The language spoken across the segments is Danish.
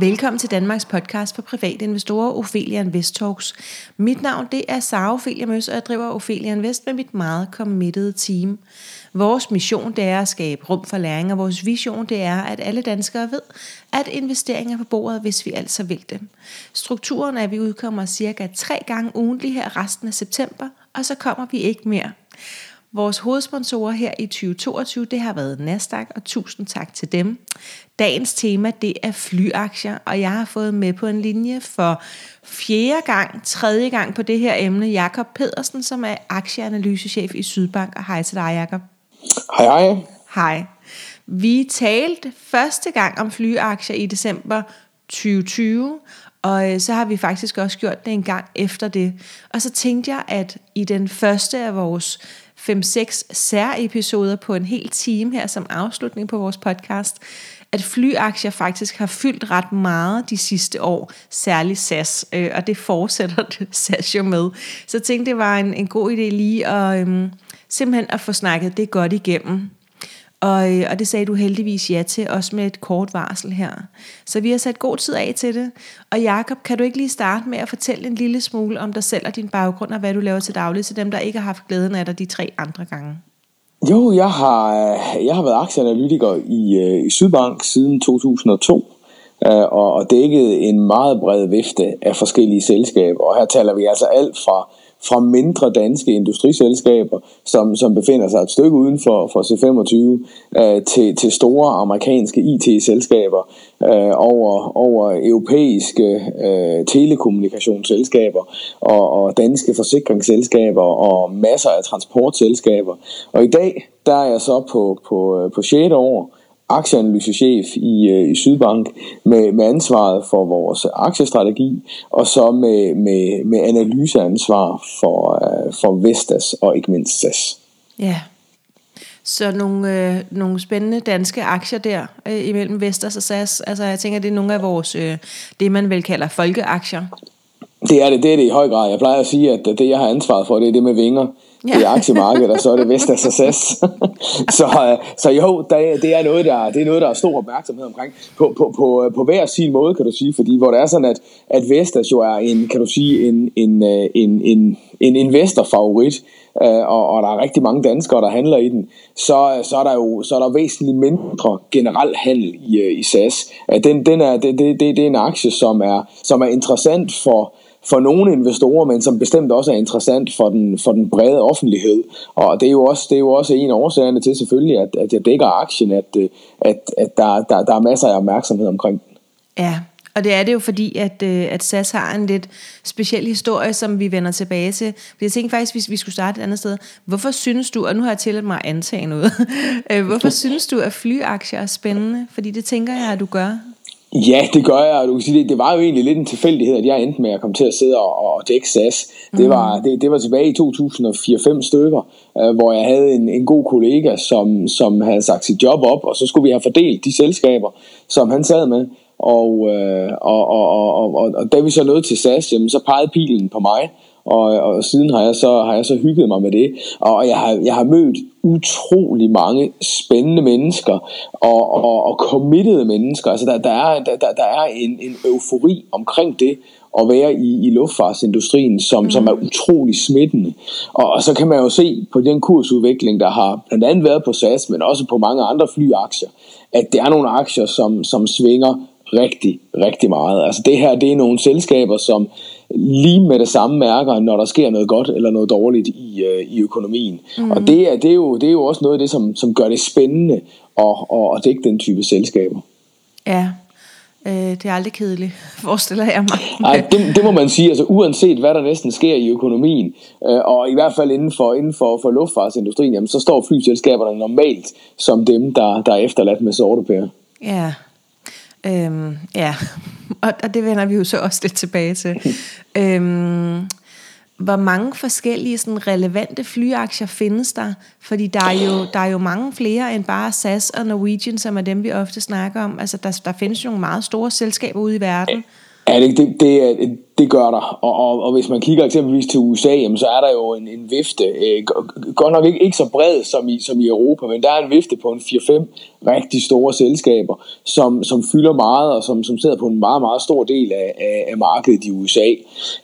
Velkommen til Danmarks podcast for private investorer, Ophelia Invest Talks. Mit navn det er Sara Ophelia Møs, og jeg driver Ophelia Invest med mit meget committed team. Vores mission det er at skabe rum for læring, og vores vision det er, at alle danskere ved, at investeringer er på bordet, hvis vi altså vil dem. Strukturen er, at vi udkommer cirka tre gange ugentlig her resten af september, og så kommer vi ikke mere. Vores hovedsponsorer her i 2022, det har været Nasdaq, og tusind tak til dem. Dagens tema, det er flyaktier, og jeg har fået med på en linje for fjerde gang, tredje gang på det her emne, Jakob Pedersen, som er aktieanalysechef i Sydbank. Og hej til dig, Jakob. Hej, hej. Hej. Vi talte første gang om flyaktier i december 2020, og øh, så har vi faktisk også gjort det en gang efter det. Og så tænkte jeg, at i den første af vores 5-6 særepisoder på en hel time her som afslutning på vores podcast, at flyaktier faktisk har fyldt ret meget de sidste år, særligt SAS, øh, og det fortsætter SAS jo med. Så jeg tænkte, det var en, en god idé lige at øh, simpelthen at få snakket det godt igennem. Og, øh, og det sagde du heldigvis ja til, også med et kort varsel her. Så vi har sat god tid af til det. Og Jakob, kan du ikke lige starte med at fortælle en lille smule om dig selv og din baggrund, og hvad du laver til daglig, til dem, der ikke har haft glæden af dig de tre andre gange? Jo, jeg har, øh, jeg har været aktieanalytiker i, øh, i Sydbank siden 2002 og, og dækket en meget bred vifte af forskellige selskaber. Og her taler vi altså alt fra fra mindre danske industriselskaber, som, som befinder sig et stykke uden for, for C25, øh, til, til store amerikanske IT-selskaber, øh, over, over europæiske øh, telekommunikationsselskaber og, og danske forsikringsselskaber og masser af transportselskaber. Og i dag, der er jeg så på, på, øh, på 6. år, aktieanalysechef i, øh, i Sydbank med, med ansvaret for vores aktiestrategi, og så med, med, med analyseansvar for, uh, for Vestas og ikke mindst SAS. Ja, så nogle, øh, nogle spændende danske aktier der øh, imellem Vestas og SAS. Altså jeg tænker, det er nogle af vores, øh, det man vel kalder folkeaktier. Det er det, det er det i høj grad. Jeg plejer at sige, at det jeg har ansvaret for, det er det med vinger ja. i aktiemarkedet, og så er det Vestas SAS. så, så jo, det er noget, der, det er noget, der er stor opmærksomhed omkring. På, på, på, på hver sin måde, kan du sige, fordi hvor det er sådan, at, at Vestas jo er en, kan du sige, en, en, en, en, en investorfavorit, og, og der er rigtig mange danskere, der handler i den, så, så er der jo så er der væsentligt mindre generel handel i, i SAS. Den, den er, det, det, det er en aktie, som er, som er interessant for, for nogle investorer, men som bestemt også er interessant for den, for den brede offentlighed. Og det er jo også, det er jo også en af årsagerne til selvfølgelig, at, at jeg dækker aktien, at, at, at der, der, der er masser af opmærksomhed omkring den. Ja, og det er det jo fordi, at, øh, at SAS har en lidt speciel historie, som vi vender tilbage til. For jeg tænkte faktisk, hvis vi skulle starte et andet sted. Hvorfor synes du, og nu har jeg tilladt mig at antage noget, øh, hvorfor synes du, at flyaktier er spændende? Fordi det tænker jeg, at du gør. Ja, det gør jeg, og du kan sige, det, det var jo egentlig lidt en tilfældighed, at jeg endte med at komme til at sidde og, og dække SAS. Det var, mm. det, det var tilbage i 2004-5 stykker, øh, hvor jeg havde en, en god kollega, som, som havde sagt sit job op, og så skulle vi have fordelt de selskaber, som han sad med. Og, øh, og, og, og, og, og, og da vi så nåede til SAS, jamen, så pegede pilen på mig, og, og siden har jeg så har jeg så hygget mig med det og jeg har jeg har mødt utrolig mange spændende mennesker og, og, og committed mennesker altså der, der er der, der er en, en eufori omkring det at være i, i luftfartsindustrien, som, mm. som er utrolig smittende. Og, og så kan man jo se på den kursudvikling, der har blandt andet været på SAS, men også på mange andre flyaktier, at det er nogle aktier, som, som svinger rigtig, rigtig meget. Altså det her, det er nogle selskaber, som lige med det samme mærker, når der sker noget godt eller noget dårligt i, øh, i økonomien. Mm. Og det er, det, er jo, det er jo også noget af det, som, som gør det spændende at, at, at dække den type selskaber. Ja, øh, det er aldrig kedeligt, forestiller jeg mig. Nej, det, det må man sige. Altså, uanset hvad der næsten sker i økonomien, øh, og i hvert fald inden for, inden for, for luftfartsindustrien, jamen, så står flyselskaberne normalt som dem, der, der er efterladt med sorte pære. Ja, Øhm, ja, og, og det vender vi jo så også lidt tilbage til. øhm, hvor mange forskellige sådan, relevante flyaktier findes der? Fordi der er, jo, der er jo mange flere end bare SAS og Norwegian, som er dem, vi ofte snakker om. Altså, der, der findes jo nogle meget store selskaber ude i verden. Ja, det, det, det, det gør der. Og, og, og hvis man kigger eksempelvis til USA, jamen, så er der jo en, en vifte, øh, godt nok ikke, ikke så bred som i, som i Europa, men der er en vifte på en 4-5 rigtig store selskaber, som, som fylder meget, og som, som sidder på en meget, meget stor del af, af, af markedet i USA.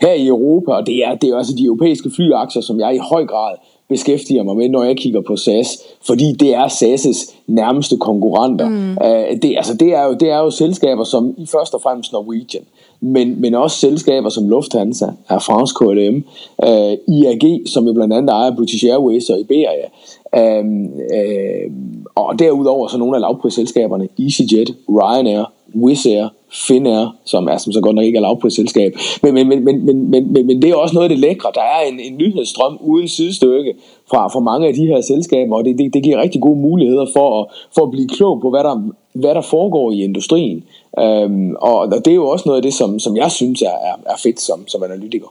Her i Europa, og det er, det er også de europæiske flyaktier, som jeg i høj grad beskæftiger mig med, når jeg kigger på SAS, fordi det er SAS' nærmeste konkurrenter. Mm. Uh, det, altså, det, er jo, det er jo selskaber som i først og fremmest Norwegian, men, men også selskaber som Lufthansa, Air France KLM, uh, øh, IAG, som jo blandt andet ejer British Airways og Iberia, uh, uh, og derudover så nogle af lavprisselskaberne, EasyJet, Ryanair, Wizz Air, Finnair, som er som så godt nok ikke er lavprisselskab. Men, men, men, men, men, men, men, men det er også noget af det lækre. Der er en, en nyhedsstrøm uden sidestykke fra, fra mange af de her selskaber, og det, det, det giver rigtig gode muligheder for at, for at blive klog på, hvad der, hvad der foregår i industrien. Øhm, og, og det er jo også noget af det, som, som jeg synes er, er, er fedt som, som analytiker.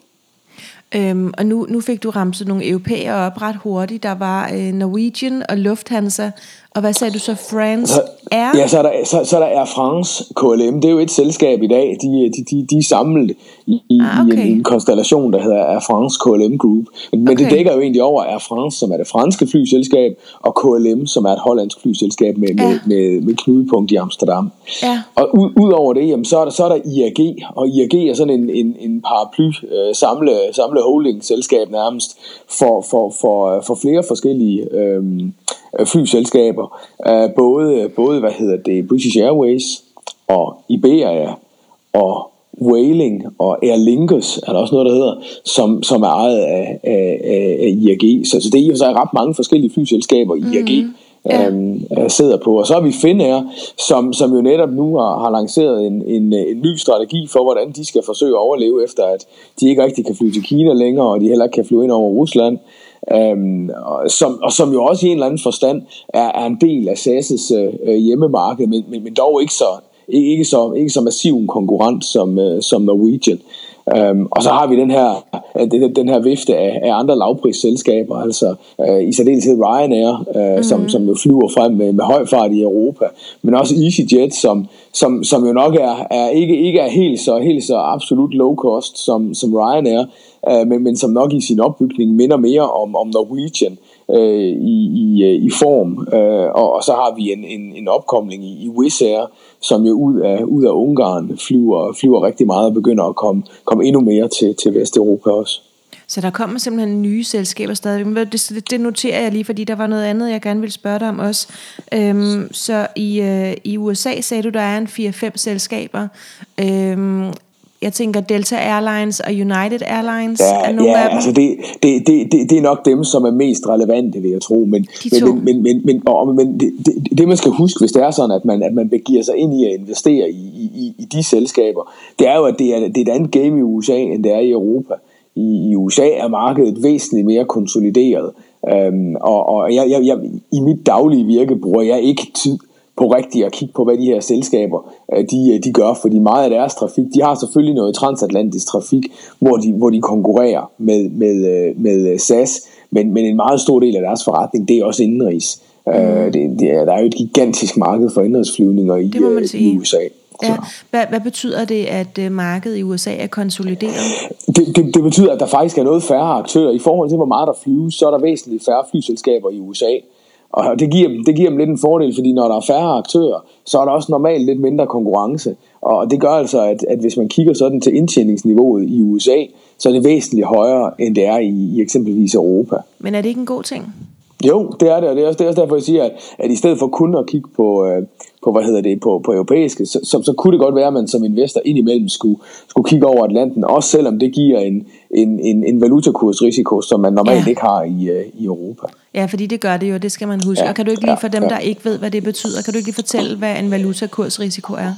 Øhm, og nu, nu fik du ramset nogle europæere op ret hurtigt. Der var øh, Norwegian og Lufthansa, og hvad sagde du så? France Air? Ja, så er, der, så, så er der Air France KLM. Det er jo et selskab i dag. De, de, de, de er samlet i, ah, okay. i en, en konstellation, der hedder Air France KLM Group. Men okay. det dækker jo egentlig over Air France, som er det franske flyselskab, og KLM, som er et hollandsk flyselskab med, ja. med, med, med knudepunkt i Amsterdam. Ja. Og ud, ud over det, jamen, så, er der, så er der IAG, og IAG er sådan en, en, en paraply øh, samle, samle holding-selskab nærmest for, for, for, for flere forskellige øh, flyselskaber. Øh, både, både, hvad hedder det, British Airways og Iberia og Whaling og Aer Lingus er der også noget, der hedder, som, som er ejet af, af, af IAG. Så, så det er i og for sig ret mange forskellige flyselskaber, IAG mm. ja. øhm, sidder på. Og så har vi Finnair, som, som jo netop nu har, har lanceret en, en, en ny strategi for, hvordan de skal forsøge at overleve, efter at de ikke rigtig kan flyve til Kina længere, og de heller ikke kan flyve ind over Rusland. Øhm, og, som, og som jo også i en eller anden forstand er, er en del af SAS' øh, hjemmemarked, men, men, men dog ikke så, ikke så, ikke så massiv en konkurrent som, øh, som Norwegian. Um, og så har vi den her, øh, den her vifte af, af andre lavprisselskaber, altså uh, i særdeleshed Ryanair, uh, mm. som, som jo flyver frem med, med høj fart i Europa, men også EasyJet, som, som, som jo nok er, er ikke, ikke er helt så, helt så absolut low cost som, som Ryanair, uh, men, men som nok i sin opbygning minder mere om, om Norwegian øh, i, i, øh, i form. Øh, og, og så har vi en, en, en opkomling i, i Wizz Air, som jo ud af, ud af Ungarn flyver, flyver rigtig meget og begynder at komme, komme endnu mere til, til Vesteuropa også. Så der kommer simpelthen nye selskaber stadig. Men det, det noterer jeg lige, fordi der var noget andet, jeg gerne ville spørge dig om også. Øhm, så i, øh, i USA sagde du, der er en 4-5 selskaber. Øhm, jeg tænker Delta Airlines og United Airlines ja, er nogle ja, af dem. altså det, det, det, det, det er nok dem, som er mest relevante, vil jeg tro. Men, men, men, men, men, og, men det, det, det, man skal huske, hvis det er sådan, at man, at man begiver sig ind i at investere i, i, i de selskaber, det er jo, at det er, det er et andet game i USA, end det er i Europa. I, i USA er markedet væsentligt mere konsolideret. Øhm, og og jeg, jeg, jeg, i mit daglige virke bruger jeg ikke tid på rigtigt at kigge på, hvad de her selskaber øh, de, øh, de gør, fordi meget af deres trafik, de har selvfølgelig noget transatlantisk trafik, hvor de, hvor de konkurrerer med, med, øh, med SAS, men, men en meget stor del af deres forretning, det er også indenrigs. Mm. det, det er, der er jo et gigantisk marked for indrigsflyvninger i, i USA. Ja. Hvad, hvad betyder det, at markedet i USA er konsolideret? Det, det, det betyder, at der faktisk er noget færre aktører. I forhold til, hvor meget der flyves, så er der væsentligt færre flyselskaber i USA. Og det giver, det giver dem lidt en fordel, fordi når der er færre aktører, så er der også normalt lidt mindre konkurrence. Og det gør altså, at, at hvis man kigger sådan til indtjeningsniveauet i USA, så er det væsentligt højere, end det er i, i eksempelvis Europa. Men er det ikke en god ting? Jo, det er det, og det er også, det er også derfor, jeg siger, at, at i stedet for kun at kigge på, øh, på hvad hedder det, på, på europæiske, så, så, så kunne det godt være, at man som investor indimellem skulle, skulle kigge over Atlanten, også selvom det giver en, en, en, en valutakursrisiko, som man normalt ja. ikke har i, øh, i Europa. Ja, fordi det gør det jo, det skal man huske. Ja. Og kan du ikke lige for dem, ja. der ikke ved, hvad det betyder, kan du ikke lige fortælle, hvad en valutakursrisiko er?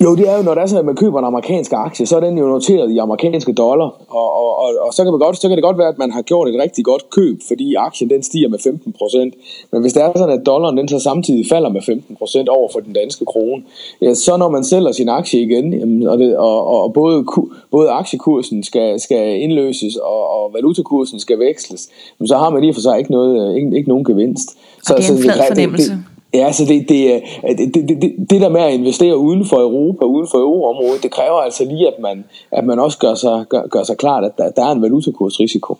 Jo, det er jo, når det er sådan, at man køber en amerikansk aktie, så er den jo noteret i amerikanske dollar, og, og, og, og så, kan man godt, så kan det godt være, at man har gjort et rigtig godt køb, fordi aktien den stiger med 15%. Men hvis det er sådan, at dollaren den så samtidig falder med 15% over for den danske krone, ja, så når man sælger sin aktie igen, jamen, og, det, og, og både, både aktiekursen skal, skal indløses, og, og valutakursen skal veksles, jamen, så har man lige for sig ikke, noget, ikke, ikke nogen gevinst. Så, og det er en flad så, det, fornemmelse. Det, Ja, så det, det, det, det, det, det der med at investere uden for Europa, uden for euroområdet, det kræver altså lige, at man, at man også gør sig, gør, gør sig klart, at der, der er en valutakursrisiko.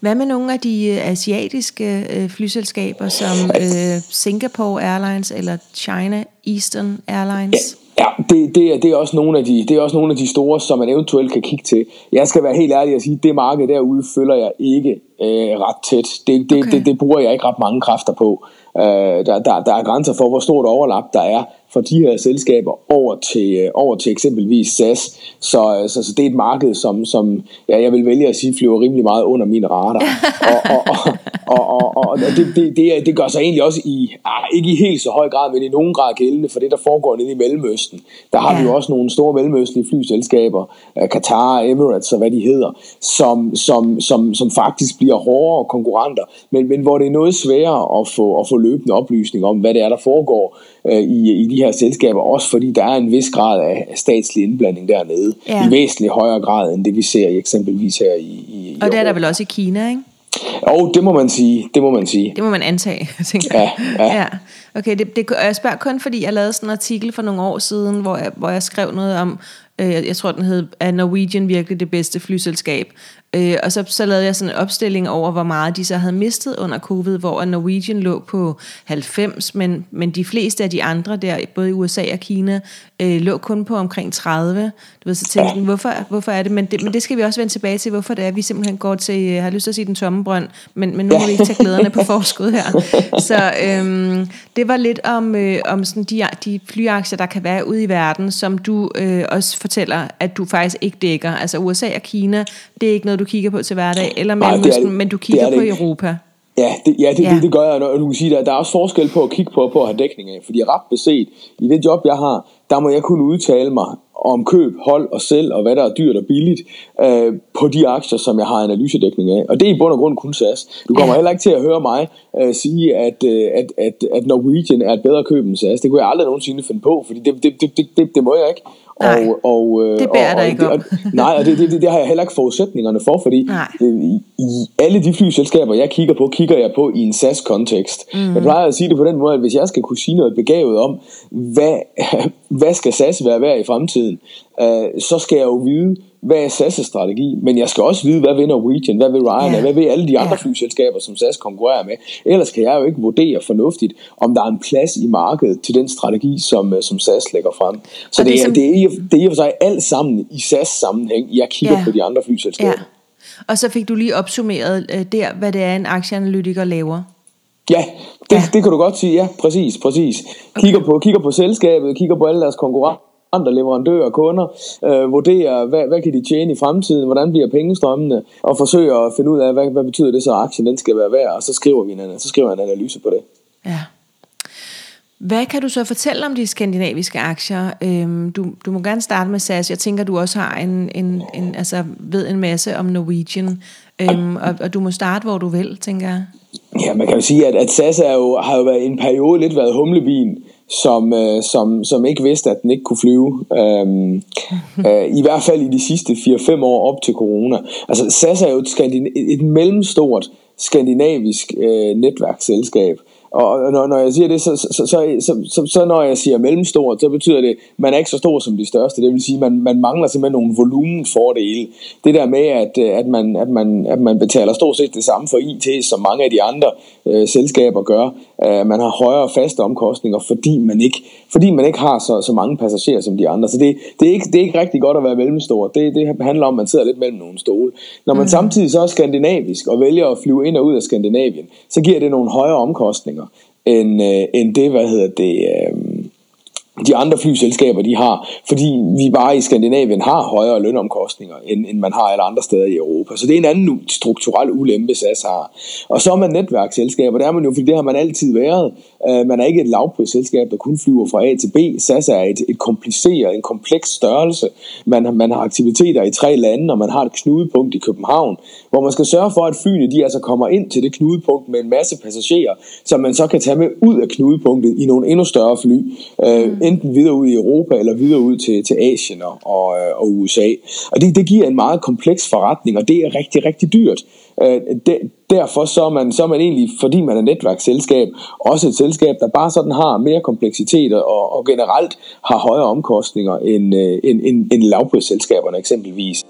Hvad med nogle af de øh, asiatiske øh, flyselskaber, som øh, Singapore Airlines eller China Eastern Airlines? Ja. Ja, det, det, er, det, er også nogle af de, det er også nogle af de store, som man eventuelt kan kigge til. Jeg skal være helt ærlig og sige, at det marked derude følger jeg ikke øh, ret tæt. Det, det, okay. det, det bruger jeg ikke ret mange kræfter på. Øh, der, der, der er grænser for, hvor stort overlap der er fra de her selskaber over til, øh, over til eksempelvis SAS. Så, øh, så, så det er et marked, som, som ja, jeg vil vælge at sige, flyver rimelig meget under min radar. og, og, og, og, og, og det, det, det, det gør sig egentlig også i, ah, ikke i helt så høj grad, men i nogen grad gældende for det, der foregår nede i Mellemøsten. Der har ja. vi jo også nogle store mellemøstlige flyselskaber, Qatar, Emirates og hvad de hedder, som, som, som, som faktisk bliver hårdere konkurrenter, men, men hvor det er noget sværere at få, at få løbende oplysning om, hvad det er, der foregår øh, i, i de her selskaber, også fordi der er en vis grad af statslig indblanding dernede, ja. i væsentlig højere grad end det, vi ser eksempelvis her i, i Og det er der vel også i Kina, ikke? Og det må man sige, det må man sige. Det må man antage, tænker jeg. Ja, ja. ja. Okay, det, det, jeg spørger kun, fordi jeg lavede sådan en artikel for nogle år siden, hvor jeg, hvor jeg skrev noget om, øh, jeg tror den hed, er Norwegian virkelig det bedste flyselskab? Øh, og så, så lavede jeg sådan en opstilling over, hvor meget de så havde mistet under covid, hvor Norwegian lå på 90, men, men de fleste af de andre der, både i USA og Kina, øh, lå kun på omkring 30. Du ved, så tænkte jeg, hvorfor, hvorfor er det? Men, det? men det skal vi også vende tilbage til, hvorfor det er, vi simpelthen går til, jeg har lyst til at sige den tomme brønd, men, men nu må vi ikke tage glæderne på forskud her. Så øh, det var lidt om, øh, om sådan de, de flyaktier, der kan være ude i verden, som du øh, også fortæller, at du faktisk ikke dækker. Altså USA og Kina, det er ikke noget, du kigger på til hverdag, eller Mellemøsten, men du kigger det på det. Europa. Ja, det, ja, det, ja. Det, det gør jeg, og du kan sige, at der er også forskel på at kigge på, på at have dækning af, fordi ret beset, i det job, jeg har, der må jeg kunne udtale mig om køb, hold og selv, og hvad der er dyrt og billigt, øh, på de aktier, som jeg har analysedækning af. Og det er i bund og grund kun SAS. Du kommer ja. heller ikke til at høre mig øh, sige, at, øh, at, at, at Norwegian er et bedre køb end SAS. Det kunne jeg aldrig nogensinde finde på, fordi det, det, det, det, det, det må jeg ikke. Nej, og, og, øh, det bærer dig ikke op. nej, og det, det, det, det har jeg heller ikke forudsætningserne for, fordi i, i alle de flyselskaber, jeg kigger på, kigger jeg på i en SAS-kontekst. Mm. Jeg plejer at sige det på den måde, at hvis jeg skal kunne sige noget begavet om, hvad, hvad skal SAS være værd i fremtiden, øh, så skal jeg jo vide, hvad er SAS' strategi, men jeg skal også vide, hvad vil Norwegian, hvad vil Ryanair, yeah. hvad vil alle de andre yeah. flyselskaber, som SAS konkurrerer med. Ellers kan jeg jo ikke vurdere fornuftigt, om der er en plads i markedet til den strategi, som, øh, som SAS lægger frem. Så det, det, er, som... det, er, det er i og for sig alt sammen i SAS sammenhæng. Jeg kigger yeah. på de andre flyselskaber. Yeah. Og så fik du lige opsummeret øh, der, hvad det er, en aktieanalytiker laver. Ja, det, ja. det kan du godt sige. Ja, præcis, præcis. Kigger, på, kigger på selskabet, kigger på alle deres konkurrenter andre leverandører og kunder, øh, vurderer, hvad, hvad kan de tjene i fremtiden, hvordan bliver pengestrømmene, og forsøger at finde ud af, hvad, hvad betyder det så, at aktien den skal være værd, og så skriver vi en, så skriver en analyse på det. Ja. Hvad kan du så fortælle om de skandinaviske aktier? Øhm, du, du må gerne starte med SAS. Jeg tænker, du også har en, en, en altså, ved en masse om Norwegian. Øhm, og, og du må starte, hvor du vil, tænker jeg. Ja, man kan jo sige, at, at SAS er jo, har jo været en periode lidt været humlebien som, øh, som, som ikke vidste, at den ikke kunne flyve. Øhm, øh, I hvert fald i de sidste 4-5 år op til corona. Altså SAS er jo et, skandin- et mellemstort skandinavisk øh, netværksselskab, og når, når jeg siger det, så, så, så, så, så, så når jeg siger mellemstort, så betyder det, at man er ikke så stor som de største. Det vil sige, at man, man mangler simpelthen nogle volumenfordele. Det der med, at, at, man, at, man, at man betaler stort set det samme for IT, som mange af de andre øh, selskaber gør. Øh, man har højere faste omkostninger, fordi man ikke, fordi man ikke har så, så mange passagerer som de andre. Så det, det, er ikke, det er ikke rigtig godt at være mellemstor. Det, det handler om, at man sidder lidt mellem nogle stole. Når man mm. samtidig så er skandinavisk og vælger at flyve ind og ud af Skandinavien, så giver det nogle højere omkostninger end, øh, end det, hvad hedder det, øh, de andre flyselskaber, de har, fordi vi bare i Skandinavien har højere lønomkostninger, end, end man har alle andre steder i Europa. Så det er en anden strukturel ulempe, SAS har. Og så er man netværksselskaber, det er man jo, fordi det har man altid været. Uh, man er ikke et lavprisselskab, der kun flyver fra A til B. SAS er et, et kompliceret, en kompleks størrelse. Man, man har aktiviteter i tre lande, og man har et knudepunkt i København, hvor man skal sørge for, at flyene de altså kommer ind til det knudepunkt med en masse passagerer, som man så kan tage med ud af knudepunktet i nogle endnu større fly. Uh, enten videre ud i Europa eller videre ud til, til Asien og, og USA. Og det, det giver en meget kompleks forretning, og det er rigtig, rigtig dyrt. Øh, det, derfor så er, man, så er man egentlig, fordi man er netværksselskab, også et selskab, der bare sådan har mere kompleksitet og, og generelt har højere omkostninger end, øh, end, end, end lavprisselskaberne eksempelvis.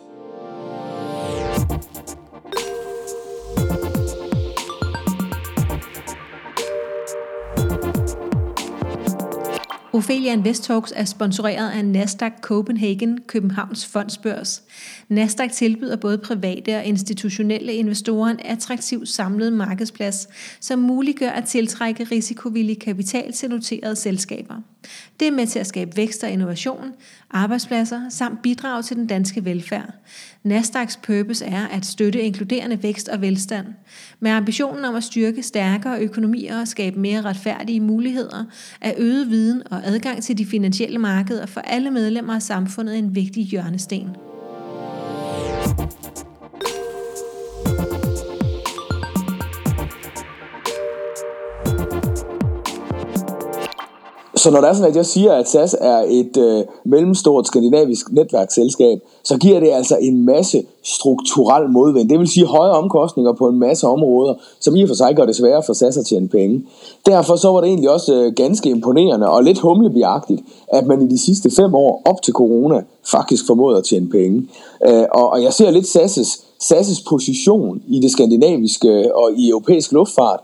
Ophelia Invest Talks er sponsoreret af Nasdaq Copenhagen, Københavns Fondsbørs. Nasdaq tilbyder både private og institutionelle investorer en attraktiv samlet markedsplads, som muliggør at tiltrække risikovillig kapital til noterede selskaber. Det er med til at skabe vækst og innovation, arbejdspladser samt bidrage til den danske velfærd. Nasdaqs purpose er at støtte inkluderende vækst og velstand. Med ambitionen om at styrke stærkere økonomier og skabe mere retfærdige muligheder, er øget viden og adgang til de finansielle markeder for alle medlemmer af samfundet en vigtig hjørnesten. you Så når det er sådan, at jeg siger, at SAS er et øh, mellemstort skandinavisk netværksselskab, så giver det altså en masse strukturel modvind. Det vil sige høje omkostninger på en masse områder, som i og for sig gør det sværere for SAS at tjene penge. Derfor så var det egentlig også øh, ganske imponerende og lidt humlebiagtigt, at man i de sidste fem år op til corona faktisk formåede at tjene penge. Øh, og, og jeg ser lidt SAS' SAS' position i det skandinaviske og i europæisk luftfart,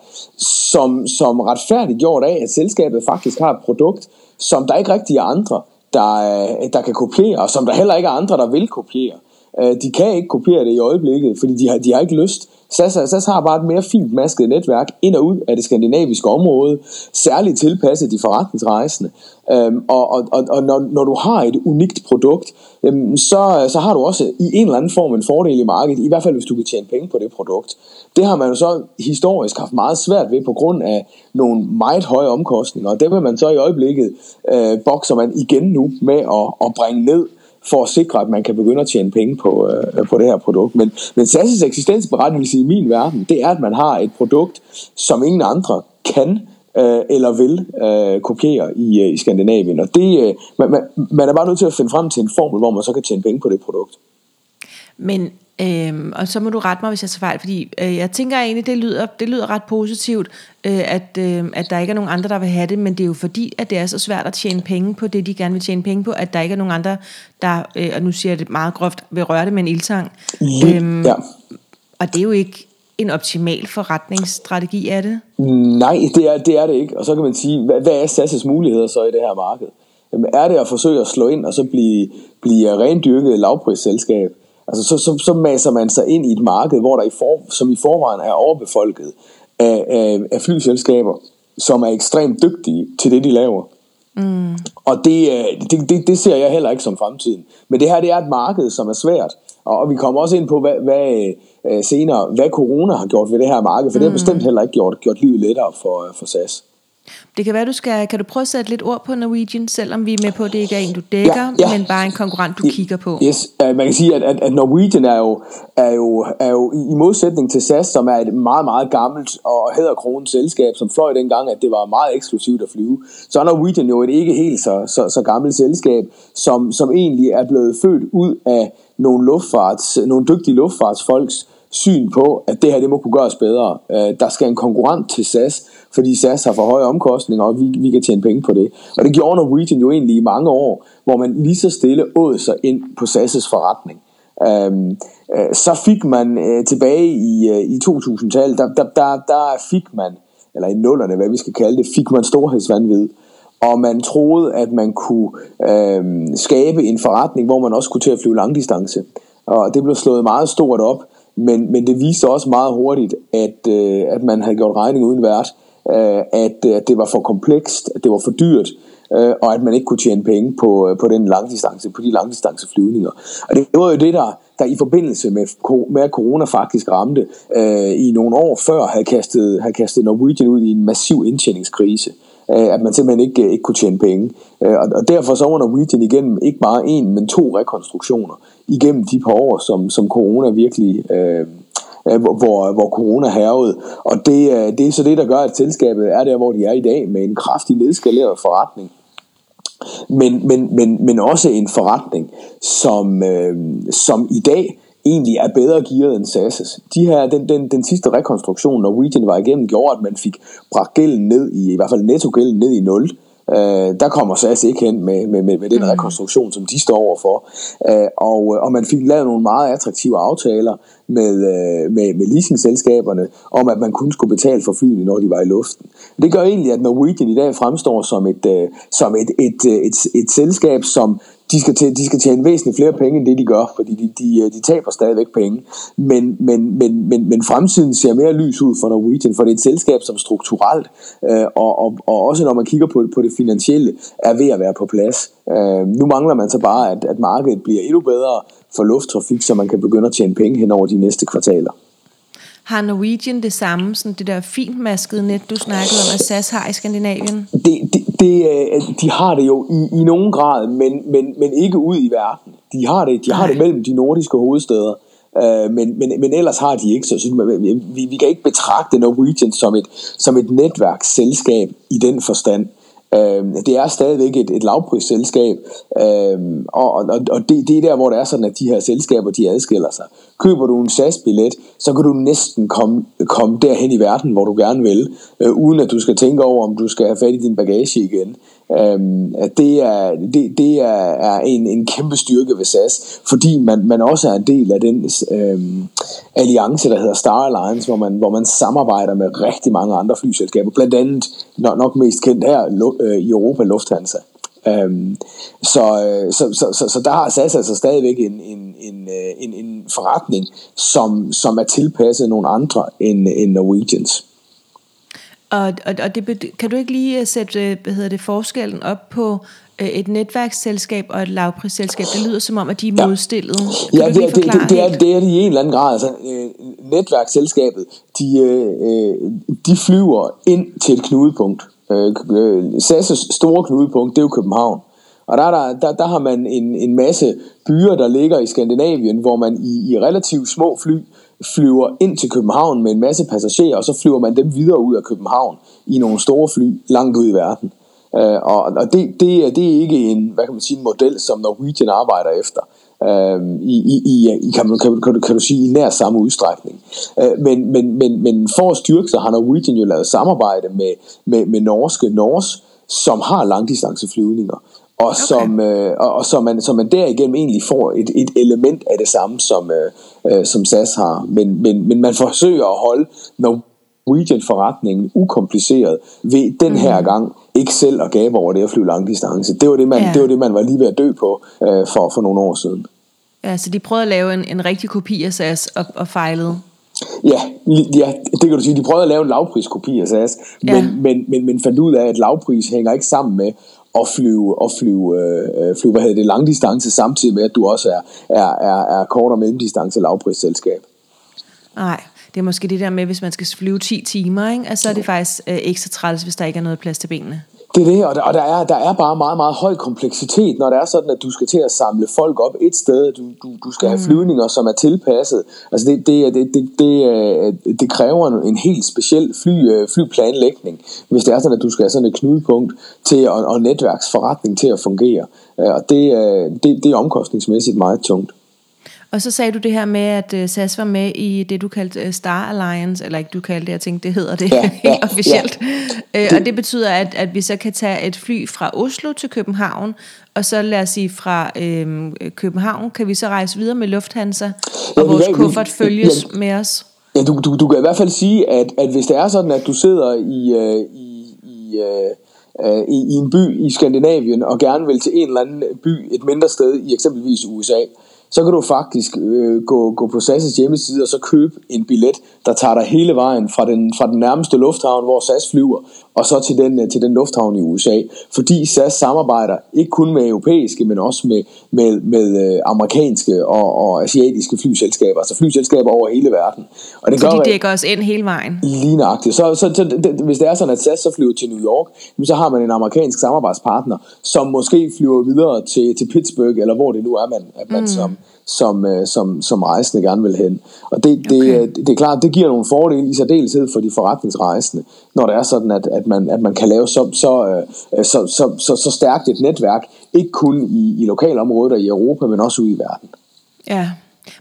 som, som retfærdiggjort af, at selskabet faktisk har et produkt, som der ikke rigtig er andre, der, øh, der kan kopiere, og som der heller ikke er andre, der vil kopiere. Øh, de kan ikke kopiere det i øjeblikket, fordi de har, de har ikke lyst. SAS, SAS har bare et mere fint masket netværk ind og ud af det skandinaviske område, særligt tilpasset de forretningsrejsende. Øhm, og og, og, og når, når du har et unikt produkt, øhm, så, så har du også i en eller anden form en fordel i markedet, i hvert fald hvis du kan tjene penge på det produkt. Det har man jo så historisk haft meget svært ved på grund af nogle meget høje omkostninger, og det vil man så i øjeblikket øh, bokser man igen nu med at, at bringe ned for at sikre, at man kan begynde at tjene penge på, øh, på det her produkt. Men, men SAS' eksistensberettigelse i min verden, det er, at man har et produkt, som ingen andre kan øh, eller vil øh, kopiere i, øh, i Skandinavien. Og det, øh, man, man, man er bare nødt til at finde frem til en formel, hvor man så kan tjene penge på det produkt. Men Øhm, og så må du rette mig, hvis jeg tager fejl, fordi øh, jeg tænker egentlig, det lyder, det lyder ret positivt, øh, at, øh, at der ikke er nogen andre, der vil have det, men det er jo fordi, at det er så svært at tjene penge på det, de gerne vil tjene penge på, at der ikke er nogen andre, der, øh, og nu siger jeg det meget groft, vil røre det med en ildtang. Øhm, ja. Og det er jo ikke en optimal forretningsstrategi, er det? Nej, det er det, er det ikke. Og så kan man sige, hvad, hvad er SAS' muligheder så i det her marked? Jamen, er det at forsøge at slå ind og så blive, blive rendyrket lavprisselskab? Altså, så, så, så maser man sig ind i et marked, hvor der i for, som i forvejen er overbefolket af, af, af flyselskaber, som er ekstremt dygtige til det, de laver. Mm. Og det, det, det, det ser jeg heller ikke som fremtiden. Men det her det er et marked, som er svært. Og, vi kommer også ind på, hvad, hvad, øh, senere, hvad corona har gjort ved det her marked, for mm. det har mm. bestemt heller ikke gjort, gjort livet lettere for, for SAS. Det kan være, du skal, kan du prøve at sætte lidt ord på Norwegian, selvom vi er med på, at det ikke er en, du dækker, ja, ja. men bare en konkurrent, du ja, kigger på? Yes, uh, man kan sige, at, at, at Norwegian er jo, er, jo, er jo i modsætning til SAS, som er et meget, meget gammelt og hedder selskab, som fløj dengang, at det var meget eksklusivt at flyve, så er Norwegian jo et ikke helt så, så, så gammelt selskab, som, som egentlig er blevet født ud af nogle, luftfarts, nogle dygtige luftfartsfolks syn på, at det her det må kunne gøres bedre. Uh, der skal en konkurrent til SAS, fordi SAS har for høje omkostninger, og vi, vi kan tjene penge på det. Og det gjorde Norwegian jo egentlig i mange år, hvor man lige så stille åd sig ind på SAS' forretning. Øhm, øh, så fik man øh, tilbage i, øh, i 2000-tallet, der, der, der, der fik man, eller i nullerne, hvad vi skal kalde det, fik man storhedsvandvid. Og man troede, at man kunne øh, skabe en forretning, hvor man også kunne til at flyve langdistance. Og det blev slået meget stort op, men, men det viste også meget hurtigt, at, øh, at man havde gjort regning uden vært øh, at, øh, at det var for komplekst, at det var for dyrt, øh, og at man ikke kunne tjene penge på, øh, på den langdistance, på de langdistanceflyvninger. Og det var jo det, der, der i forbindelse med, med at corona faktisk ramte, øh, i nogle år før havde kastet, havde kastet Norwegian ud i en massiv indtjeningskrise øh, at man simpelthen ikke, øh, ikke kunne tjene penge. Og, og derfor så var Norwegian igennem ikke bare en, men to rekonstruktioner igennem de par år, som, som corona virkelig øh, Øh, hvor, hvor corona hervede. Og det, øh, det er så det, der gør, at selskabet er der, hvor de er i dag, med en kraftig nedskaleret forretning. Men, men, men, men også en forretning, som, øh, som i dag egentlig er bedre gearet end SAS'. De her, den, den, den sidste rekonstruktion, Norwegian var igennem, gjorde, at man fik bragt gælden ned i, i hvert fald netto-gælden ned i 0. Øh, der kommer SAS ikke hen med, med, med, med den mm. rekonstruktion, som de står overfor. Øh, og, og man fik lavet nogle meget attraktive aftaler med, øh, med, med leasingselskaberne om, at man kun skulle betale for flyene, når de var i luften. Det gør egentlig, at Norwegian i dag fremstår som et, øh, som et, et, et, et, et selskab, som de skal, tjene, de skal tjene væsentligt flere penge, end det de gør, fordi de, de, øh, de taber stadigvæk penge. Men, men, men, men, men fremtiden ser mere lys ud for Norwegian, for det er et selskab, som strukturelt, øh, og, og, og også når man kigger på, på det finansielle, er ved at være på plads. Øh, nu mangler man så bare, at, at markedet bliver endnu bedre for lufttrafik, så man kan begynde at tjene penge hen over de næste kvartaler. Har Norwegian det samme, sådan det der fintmaskede net, du snakkede om, at SAS har i Skandinavien? Det, det, det, øh, de har det jo i, i nogen grad, men, men, men ikke ud i verden. De har det, de har det mellem de nordiske hovedsteder, øh, men, men, men ellers har de ikke. Så, så vi, vi kan ikke betragte Norwegian som et, som et netværksselskab i den forstand. Øh, det er stadigvæk et, et lavprisselskab, øh, og, og, og det, det er der, hvor det er sådan, at de her selskaber, de adskiller sig. Køber du en SAS-billet, så kan du næsten komme, komme derhen i verden, hvor du gerne vil, øh, uden at du skal tænke over, om du skal have fat i din bagage igen. Øhm, det er, det, det er, er en, en kæmpe styrke ved SAS, fordi man, man også er en del af den øhm, alliance, der hedder Star Alliance, hvor man, hvor man samarbejder med rigtig mange andre flyselskaber, blandt andet nok, nok mest kendt her øh, i Europa, Lufthansa. Øhm, så, øh, så, så, så, så der har SAS altså stadigvæk en, en, en, øh, en, en forretning, som, som er tilpasset nogle andre end, end Norwegians. Og, og, og det, kan du ikke lige øh, sætte hvad hedder det, forskellen op på et netværksselskab og et lavprisselskab? Det lyder som om, at de er modstillet. Kan ja, det, det, det, det, er, det er det i en eller anden grad. Altså, øh, netværksselskabet, de, øh, de flyver ind til et knudepunkt. Øh, øh SAS' store knudepunkt, det er jo København. Og der, der, der, der har man en, en masse byer, der ligger i Skandinavien, hvor man i, i relativt små fly flyver ind til København med en masse passagerer, og så flyver man dem videre ud af København i nogle store fly langt ud i verden. Øh, og og det, det, det er ikke en, hvad kan man sige, en model, som Norwegian arbejder efter. Uh, i, i, i, kan, man, kan, kan, du, kan du sige, i nær samme udstrækning. Uh, men, men, men, men for at styrke sig har Norwegian jo lavet samarbejde med, med, med norske Nors, som har langdistanceflyvninger og okay. som, øh, og, og så man, så man derigennem egentlig får et, et element af det samme, som, øh, øh som SAS har. Men, men, men man forsøger at holde Norwegian-forretningen ukompliceret ved den her mm. gang ikke selv at gabe over det at flyve langdistance. Det var det, man, ja. det var det, man var lige ved at dø på øh, for, for nogle år siden. Ja, så de prøvede at lave en, en rigtig kopi af SAS og, og fejlede? Ja, ja, det kan du sige. De prøvede at lave en lavpriskopi af SAS, men, ja. men, men, men fandt ud af, at lavpris hænger ikke sammen med at flyve, at flyve, øh, flyve hvad hedder det, langdistance, samtidig med, at du også er, er, er, er kort- og mellemdistance lavprisselskab. Nej, det er måske det der med, hvis man skal flyve 10 timer, ikke? Altså, så er det faktisk øh, ekstra træls, hvis der ikke er noget plads til benene. Det er det, og der, og der, er, der er bare meget, meget høj kompleksitet, når det er sådan, at du skal til at samle folk op et sted. Du, du, du skal have mm. flyvninger, som er tilpasset. Altså det, det, det, det, det, det kræver en helt speciel fly, øh, flyplanlægning, hvis det er sådan, at du skal have sådan et knudepunkt til, og, og netværksforretning til at fungere. Øh, og det, det, det er omkostningsmæssigt meget tungt. Og så sagde du det her med, at uh, SAS var med i det, du kaldte uh, Star Alliance, eller ikke du kaldte det, jeg tænkte, det hedder det ja, ja, officielt. Ja. Uh, og det betyder, at, at vi så kan tage et fly fra Oslo til København, og så lad os sige fra øh, København, kan vi så rejse videre med Lufthansa, og ja, vores kuffert følges ja, med os. Ja, du, du, du kan i hvert fald sige, at, at hvis det er sådan, at du sidder i, uh, i, i uh, i, i en by i Skandinavien og gerne vil til en eller anden by et mindre sted i eksempelvis USA, så kan du faktisk øh, gå, gå på SAS' hjemmeside og så købe en billet, der tager dig hele vejen fra den, fra den nærmeste lufthavn, hvor SAS flyver, og så til den, til den lufthavn i USA. Fordi SAS samarbejder ikke kun med europæiske, men også med, med, med øh, amerikanske og, og asiatiske flyselskaber, altså flyselskaber over hele verden. Og det så gør, de dækker os ind hele vejen? Lige nøjagtigt. Så, så, så det, hvis det er sådan, at SAS så flyver til New York, så har man en amerikansk samarbejdspartner, som måske flyver videre til, til Pittsburgh, eller hvor det nu er, man, at man mm. som som, øh, som, som rejsende gerne vil hen. Og det, det, okay. det, det er klart, det giver nogle fordele i særdeleshed for de forretningsrejsende, når det er sådan, at, at, man, at man kan lave så, så, øh, så, så, så, så stærkt et netværk, ikke kun i, i lokalområdet og i Europa, men også ude i verden. Ja,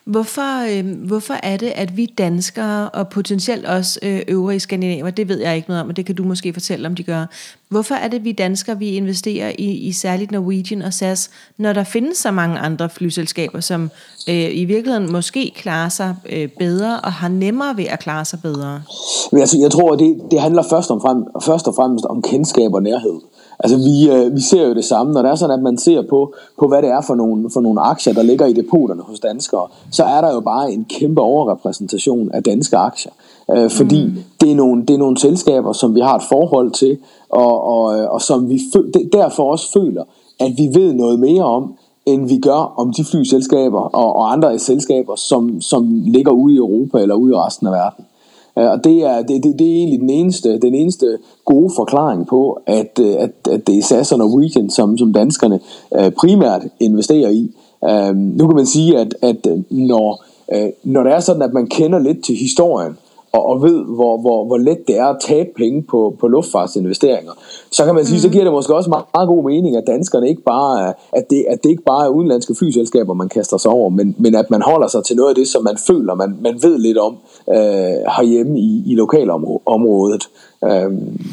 Hvorfor, øh, hvorfor er det, at vi danskere, og potentielt også øh, øvrige skandinaver, det ved jeg ikke noget om, og det kan du måske fortælle, om de gør. Hvorfor er det, at vi danskere, vi investerer i, i særligt Norwegian og SAS, når der findes så mange andre flyselskaber, som øh, i virkeligheden måske klarer sig øh, bedre, og har nemmere ved at klare sig bedre? Altså, jeg tror, det, det handler først, om frem, først og fremmest om kendskab og nærhed. Altså vi, øh, vi ser jo det samme, når det er sådan, at man ser på, på hvad det er for nogle, for nogle aktier, der ligger i depoterne hos danskere, så er der jo bare en kæmpe overrepræsentation af danske aktier. Øh, fordi mm. det, er nogle, det er nogle selskaber, som vi har et forhold til, og, og, og som vi derfor også føler, at vi ved noget mere om, end vi gør om de flyselskaber og, og andre selskaber, som, som ligger ude i Europa eller ude i resten af verden. Øh, og det er, det, det, det er egentlig den eneste, den eneste gode forklaring på, at, øh, at, at det er SAS og Norwegian, som, som danskerne øh, primært investerer i. Øh, nu kan man sige, at, at når, når det er sådan, at man kender lidt til historien, og, og ved, hvor, hvor, hvor let det er at tabe penge på, på luftfartsinvesteringer, så kan man sige, mm. så giver det måske også meget, meget god mening, at danskerne ikke bare er, at det, at det ikke bare er udenlandske flyselskaber, man kaster sig over, men, men at man holder sig til noget af det, som man føler, man, man ved lidt om øh, herhjemme i, i lokalområdet. Øh,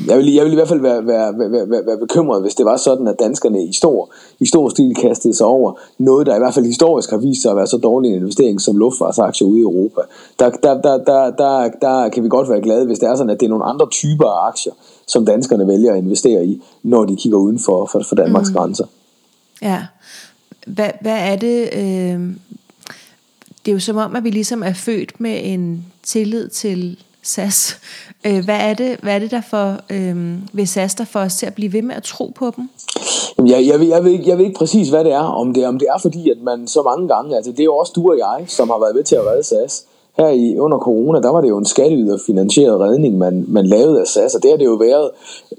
jeg, vil, jeg vil i hvert fald være, være, være, være, være bekymret, hvis det var sådan, at danskerne i stor, i stor stil kastede sig over noget, der i hvert fald historisk har vist sig at være så dårlig en investering som luftfartsaktier ude i Europa. Der, der, der, der, der, der kan vi godt være glade, hvis det er sådan, at det er nogle andre typer af aktier, som danskerne vælger at investere i, når de kigger uden for, for, for Danmarks mm. grænser. Ja. Hvad, hvad er det, øh, det er jo som om, at vi ligesom er født med en tillid til SAS. Øh, hvad, er det, hvad er det der for, øh, ved SAS, der får os til at blive ved med at tro på dem? Jeg, jeg, ved, jeg, ved ikke, jeg ved ikke præcis, hvad det er. Om det, om det er fordi, at man så mange gange, altså det er jo også du og jeg, som har været med til at redde SAS her i, under corona, der var det jo en skatteyderfinansieret redning, man, man lavede af SAS, og det har det jo været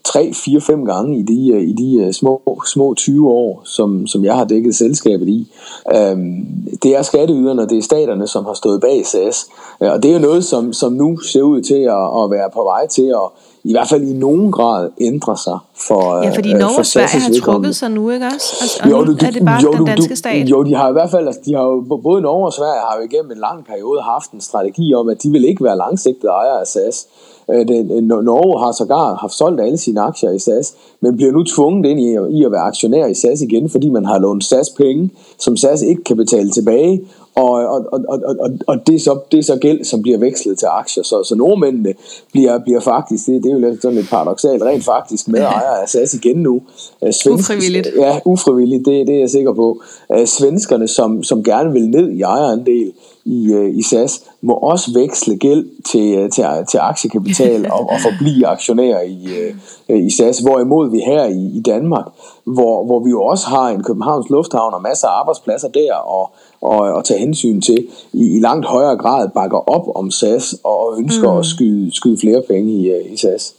3, 4, 5 gange i de, øh, i de øh, små, små 20 år, som, som jeg har dækket selskabet i. Øhm, det er skatteyderne, og det er staterne, som har stået bag SAS, øh, og det er jo noget, som, som nu ser ud til at, at være på vej til at i hvert fald i nogen grad ændre sig for Ja, fordi øh, Norge og Sverige har trukket sig nu, ikke også? Altså, og jo, du, er det bare jo, den danske stat? Jo, de har i hvert fald, altså, de har jo, både Norge og Sverige har jo igennem en lang periode haft en strategi om, at de vil ikke være langsigtede ejere af SAS. Øh, det, Norge har sågar haft solgt alle sine aktier i SAS, men bliver nu tvunget ind i, i at være aktionær i SAS igen, fordi man har lånt SAS penge, som SAS ikke kan betale tilbage, og, og, og, og, og, og det, er så, det er så gæld, som bliver vekslet til aktier. Så, så nordmændene bliver, bliver faktisk, det, det er jo lidt sådan lidt paradoxalt, rent faktisk med ejer af SAS igen nu. Øh, Svensk, ufrivilligt. Ja, ufrivilligt, det, det er jeg sikker på. Øh, svenskerne, som, som gerne vil ned i ejerandel, i, øh, i SAS, må også veksle gæld til, til, til aktiekapital og, og forblive aktionærer i, i SAS. Hvorimod vi her i, i Danmark, hvor, hvor vi jo også har en Københavns Lufthavn og masser af arbejdspladser der, og, og, og tage hensyn til, i, i langt højere grad bakker op om SAS og ønsker mm. at skyde, skyde flere penge i, øh, i SAS.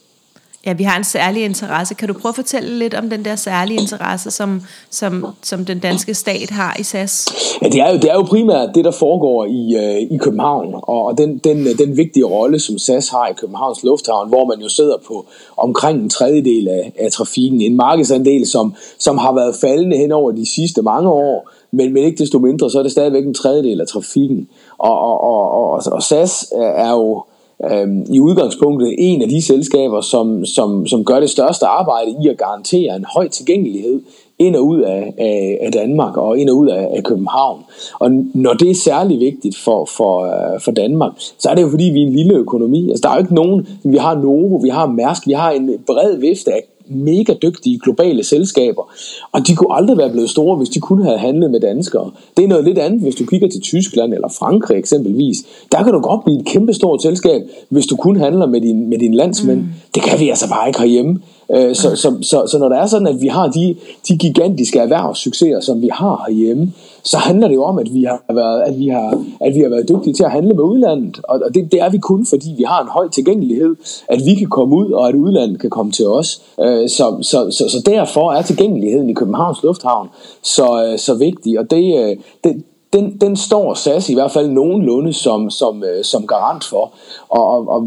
Ja, vi har en særlig interesse. Kan du prøve at fortælle lidt om den der særlige interesse, som, som, som den danske stat har i SAS? Ja, det er jo, det er jo primært det, der foregår i, øh, i København, og den, den, den vigtige rolle, som SAS har i Københavns Lufthavn, hvor man jo sidder på omkring en tredjedel af, af trafikken. En markedsandel, som, som har været faldende hen over de sidste mange år, men, men ikke desto mindre, så er det stadigvæk en tredjedel af trafikken. Og, og, og, og, og SAS er jo øhm, i udgangspunktet en af de selskaber, som, som, som gør det største arbejde i at garantere en høj tilgængelighed ind og ud af, af, af Danmark og ind og ud af, af København. Og når det er særlig vigtigt for, for, øh, for Danmark, så er det jo fordi, vi er en lille økonomi. Altså, der er jo ikke nogen, vi har Novo, vi har Mærsk, vi har en bred vifte af mega dygtige globale selskaber, og de kunne aldrig være blevet store, hvis de kunne have handlet med danskere. Det er noget lidt andet, hvis du kigger til Tyskland eller Frankrig eksempelvis. Der kan du godt blive et kæmpe stort selskab, hvis du kun handler med din, med din landsmænd. Mm. Det kan vi altså bare ikke herhjemme. Øh, så, så, så, så når det er sådan, at vi har de, de gigantiske erhvervssucceser, som vi har herhjemme, så handler det jo om, at vi har været, at vi har, at vi har været dygtige til at handle med udlandet. Og det, det er vi kun, fordi vi har en høj tilgængelighed, at vi kan komme ud, og at udlandet kan komme til os. Øh, så, så, så, så derfor er tilgængeligheden i Københavns Lufthavn så, øh, så vigtig. Og det, det, den, den står SAS i hvert fald nogenlunde som, som, som garant for. Og, og, og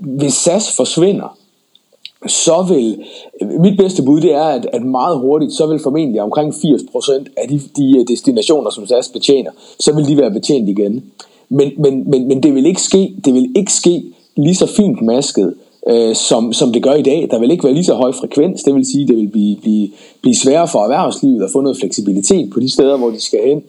hvis SAS forsvinder, så vil, mit bedste bud det er, at, at meget hurtigt, så vil formentlig omkring 80% af de, de øh, destinationer, som SAS betjener, så vil de være betjent igen. Men, men, men, men det vil ikke ske, det vil ikke ske lige så fint masket, øh, som, som det gør i dag. Der vil ikke være lige så høj frekvens, det vil sige, det vil blive, blive, blive sværere for erhvervslivet at få noget fleksibilitet på de steder, hvor de skal hen.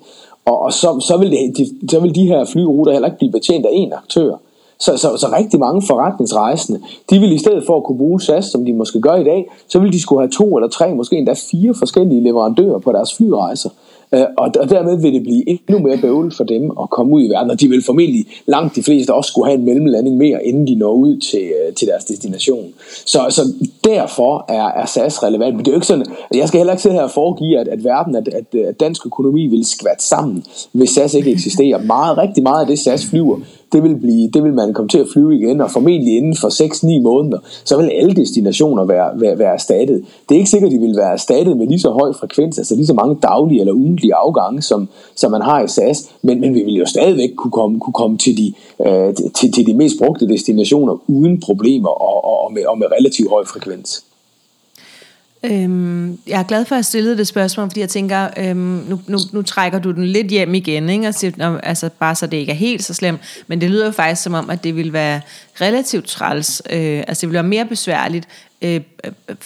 Og, og så, så, vil det, de, så vil de her flyruter heller ikke blive betjent af én aktør. Så, så, så rigtig mange forretningsrejsende, de vil i stedet for at kunne bruge SAS, som de måske gør i dag, så vil de skulle have to eller tre, måske endda fire forskellige leverandører på deres flyrejser. Øh, og, og dermed vil det blive endnu mere bøvlet for dem at komme ud i verden, og de vil formentlig langt de fleste også skulle have en mellemlanding mere, inden de når ud til, øh, til deres destination. Så, så derfor er, er SAS relevant, men det er jo ikke sådan, altså, jeg skal heller ikke sidde her og foregive, at, at verden, at, at, at dansk økonomi vil skvatte sammen, hvis SAS ikke eksisterer. Meget, rigtig meget af det SAS flyver, det vil, blive, det vil man komme til at flyve igen, og formentlig inden for 6-9 måneder, så vil alle destinationer være, være, være erstattet. Det er ikke sikkert, at de vil være erstattet med lige så høj frekvens, altså lige så mange daglige eller ugentlige afgange, som, som man har i SAS, men, men vi vil jo stadigvæk kunne komme, kunne komme til, de, øh, til, til de mest brugte destinationer uden problemer og, og, og, med, og med relativt høj frekvens. Øhm, jeg er glad for at jeg stillede det spørgsmål, fordi jeg tænker, øhm, nu, nu, nu trækker du den lidt hjem igen, ikke? Og siger, altså, bare så det ikke er helt så slemt, men det lyder jo faktisk som om, at det vil være relativt træls, øh, altså det ville være mere besværligt, øh,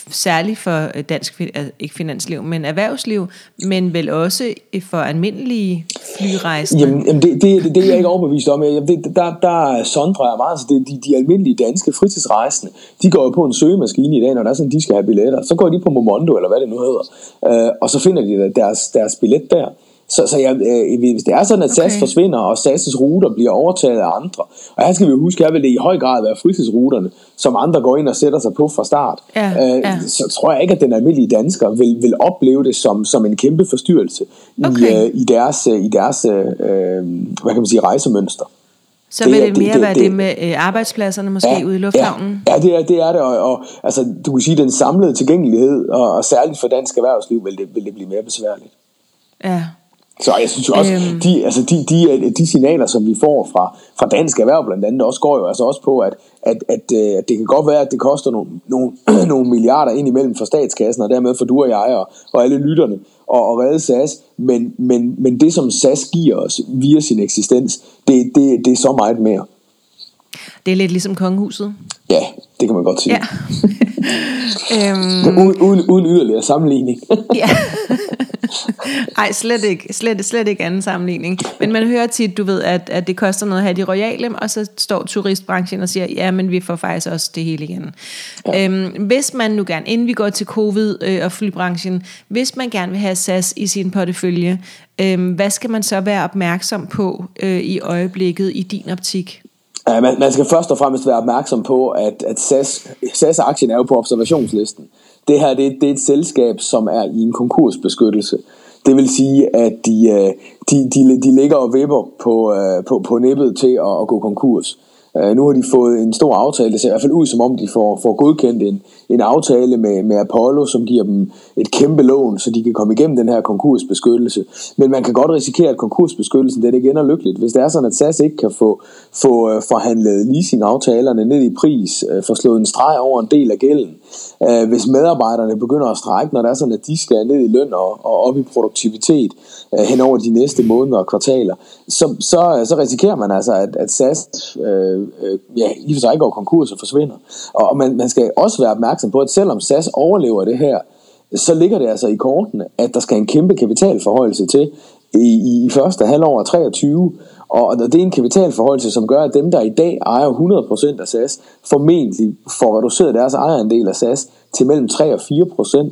særligt for dansk, altså ikke finansliv, men erhvervsliv, men vel også øh, for almindelige flyrejsende. Jamen, jamen det, det, det, det er jeg ikke overbevist om. Jeg, det, der, der sondrer jeg meget. Altså det, de, de almindelige danske fritidsrejsende, de går jo på en søgemaskine i dag, når der er sådan, de skal have billetter. Så går de på Momondo, eller hvad det nu hedder, øh, og så finder de deres, deres billet der. Så, så jeg, øh, hvis det er sådan, at SAS okay. forsvinder, og SAS' ruter bliver overtaget af andre, og her skal vi jo huske, at det i høj grad være fritidsruterne, som andre går ind og sætter sig på fra start, ja, øh, ja. så tror jeg ikke, at den almindelige dansker vil, vil opleve det som, som en kæmpe forstyrrelse okay. i, øh, i deres, øh, i deres øh, hvad kan man sige, rejsemønster. Så vil det, det mere det, være det, det med øh, arbejdspladserne måske ja, ude i lufthavnen? Ja, ja det, er, det er det, og, og altså, du kan sige, den samlede tilgængelighed, og, og særligt for dansk erhvervsliv, vil det, vil det blive mere besværligt. Ja, så jeg synes jo også, øhm. de, altså de, de, de signaler, som vi får fra, fra dansk erhverv blandt andet, også går jo altså også på, at, at, at, øh, at det kan godt være, at det koster nogle, nogle, nogle milliarder ind imellem for statskassen, og dermed for du og jeg og, og alle lytterne, og, og redde SAS. Men, men, men det, som SAS giver os via sin eksistens, det, det, det er så meget mere. Det er lidt ligesom kongehuset. Ja, det kan man godt sige. Ja. øhm. uden, uden, uden yderligere sammenligning. ja. Ej, slet ikke, slet, slet ikke anden sammenligning. Men man hører tit, du ved, at, at det koster noget at have de royale, og så står turistbranchen og siger, ja, men vi får faktisk også det hele igen. Ja. Øhm, hvis man nu gerne, inden vi går til covid øh, og flybranchen, hvis man gerne vil have SAS i sin portefølje, øh, hvad skal man så være opmærksom på øh, i øjeblikket i din optik? Ja, man, man skal først og fremmest være opmærksom på, at, at SAS, SAS-aktien er jo på observationslisten. Det her det, det er et selskab, som er i en konkursbeskyttelse. Det vil sige, at de, øh, de, de, de ligger og vipper på, øh, på, på nippet til at, at gå konkurs. Øh, nu har de fået en stor aftale. Det ser i hvert fald ud som om, de får, får godkendt en, en aftale med, med Apollo, som giver dem et kæmpe lån, så de kan komme igennem den her konkursbeskyttelse. Men man kan godt risikere, at konkursbeskyttelsen den ikke ender lykkeligt. Hvis det er sådan, at SAS ikke kan få, få uh, forhandlet leasingaftalerne ned i pris, øh, få slået en streg over en del af gælden, uh, hvis medarbejderne begynder at strække, når det er sådan, at de skal ned i løn og, og op i produktivitet uh, hen over de næste måneder og kvartaler, så, så, så risikerer man altså, at, at SAS uh, øh, ja, i for sig går konkurs og forsvinder. Og man, man skal også være opmærksom på, at selvom SAS overlever det her, så ligger det altså i kortene, at der skal en kæmpe kapitalforhøjelse til i, i første halvår af 23, og det er en kapitalforhøjelse, som gør, at dem, der i dag ejer 100% af SAS, formentlig får reduceret deres ejerandel af SAS til mellem 3 og 4%.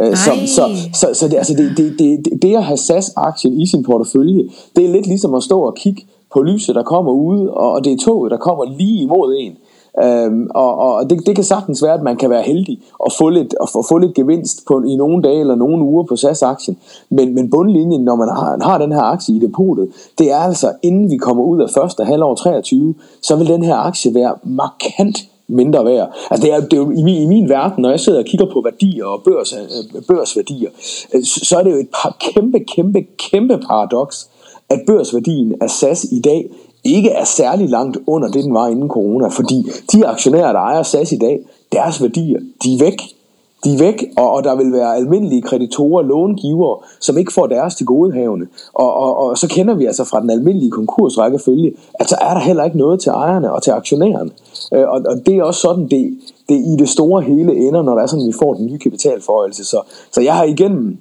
Øh, så, så, så, så det, altså det, det, det, det at have SAS-aktien i sin portefølje, det er lidt ligesom at stå og kigge på lyset, der kommer ud, og det er toget, der kommer lige imod en. Øhm, og og det, det kan sagtens være, at man kan være heldig og få lidt, og få, få lidt gevinst på, i nogle dage eller nogle uger på SAS-aktien. Men, men bundlinjen, når man har, har den her aktie i depotet, det er altså, inden vi kommer ud af første halvår 23, så vil den her aktie være markant mindre værd. Altså det er, det er jo i min, i min verden, når jeg sidder og kigger på værdier og børs, øh, børsværdier, øh, så er det jo et par kæmpe, kæmpe, kæmpe paradoks, at børsværdien af SAS i dag ikke er særlig langt under det, den var inden corona, fordi de aktionærer, der ejer SAS i dag, deres værdier, de er væk. De er væk, og, og der vil være almindelige kreditorer, långivere, som ikke får deres til godehavende. Og, og, og så kender vi altså fra den almindelige konkursrækkefølge, at så er der heller ikke noget til ejerne og til aktionærerne. Øh, og, og det er også sådan, det, det i det store hele ender, når der er sådan, vi får den nye kapitalforhøjelse. Så, så jeg har igennem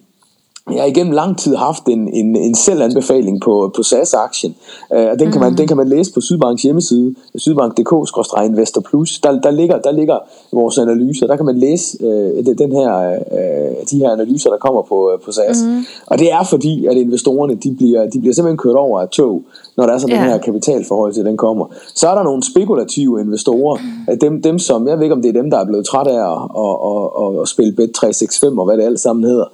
jeg har igennem lang tid haft en, en, en selvanbefaling på, på SAS-aktien. Uh, den, kan man, mm. den kan man læse på Sydbanks hjemmeside, sydbank.dk-investor plus. Der, der, ligger, der ligger vores analyser. Der kan man læse uh, den her, uh, de her analyser, der kommer på, på SAS. Mm. Og det er fordi, at investorerne de bliver, de bliver simpelthen kørt over af tog når der er sådan yeah. den her kapitalforhold den kommer. Så er der nogle spekulative investorer, dem, dem som, jeg ved ikke om det er dem, der er blevet træt af at, at, at, at, at spille Bet365 og hvad det alt sammen hedder,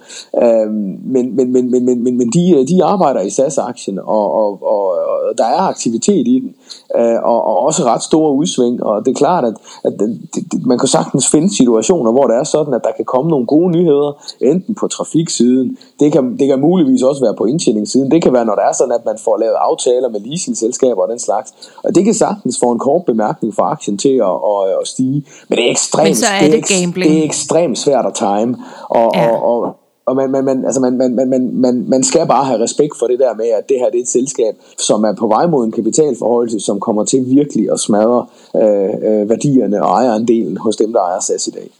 øhm, men, men, men, men, men, men, men de, de arbejder i SAS-aktien, og, og, og, og der er aktivitet i den, øh, og, og også ret store udsving, og det er klart, at, at det, det, man kan sagtens finde situationer, hvor det er sådan, at der kan komme nogle gode nyheder, enten på trafiksiden, det kan, det kan muligvis også være på indtjeningssiden, det kan være, når det er sådan, at man får lavet aftaler med leasingselskaber og den slags, og det kan sagtens få en kort bemærkning for aktien til at, at, at stige, men det er ekstremt, men så er det, det, det er ekstremt svært at time, og, ja. og, og og man, man, man, altså man, man, man, man, man skal bare have respekt for det der med, at det her det er et selskab, som er på vej mod en kapitalforholdelse, som kommer til virkelig at smadre øh, øh, værdierne og ejerandelen hos dem, der ejer SAS i dag.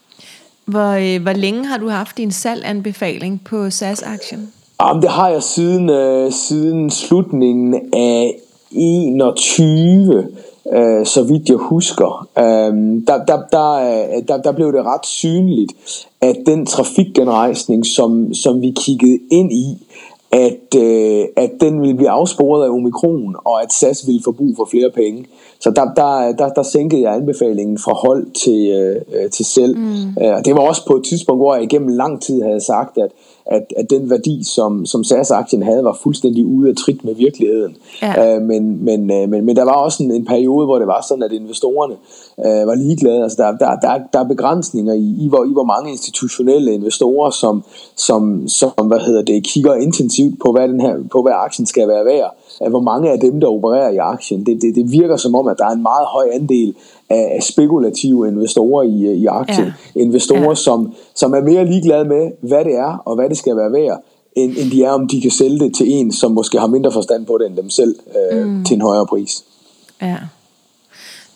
Hvor, øh, hvor længe har du haft din salganbefaling på SAS-aktien? Jamen, det har jeg siden, øh, siden slutningen af 21 øh, så vidt jeg husker. Øh, der, der, der, øh, der, der blev det ret synligt, at den trafikgenrejsning, som, som vi kiggede ind i, at, øh, at den ville blive afsporet af omikron, og at SAS ville få brug for flere penge. Så der, der, der, der sænkede jeg anbefalingen fra hold til, øh, til selv. Mm. Øh, det var også på et tidspunkt, hvor jeg igennem lang tid havde sagt, at at, at den værdi, som, som SAS-aktien havde, var fuldstændig ude af trit med virkeligheden. Ja. Øh, men, men, øh, men, men der var også en, en periode, hvor det var sådan, at investorerne øh, var ligeglade. Altså, der, der, der, der er begrænsninger i, i, hvor, i, hvor mange institutionelle investorer, som, som, som hvad hedder det, kigger intensivt på, hvad, den her, på, hvad aktien skal være værd. Hvor mange af dem, der opererer i aktien, det, det, det virker som om, at der er en meget høj andel af spekulative investorer i, i aktien. Ja. Investorer, ja. Som, som er mere ligeglade med, hvad det er og hvad det skal være værd, end, end de er, om de kan sælge det til en, som måske har mindre forstand på det end dem selv, øh, mm. til en højere pris. Ja.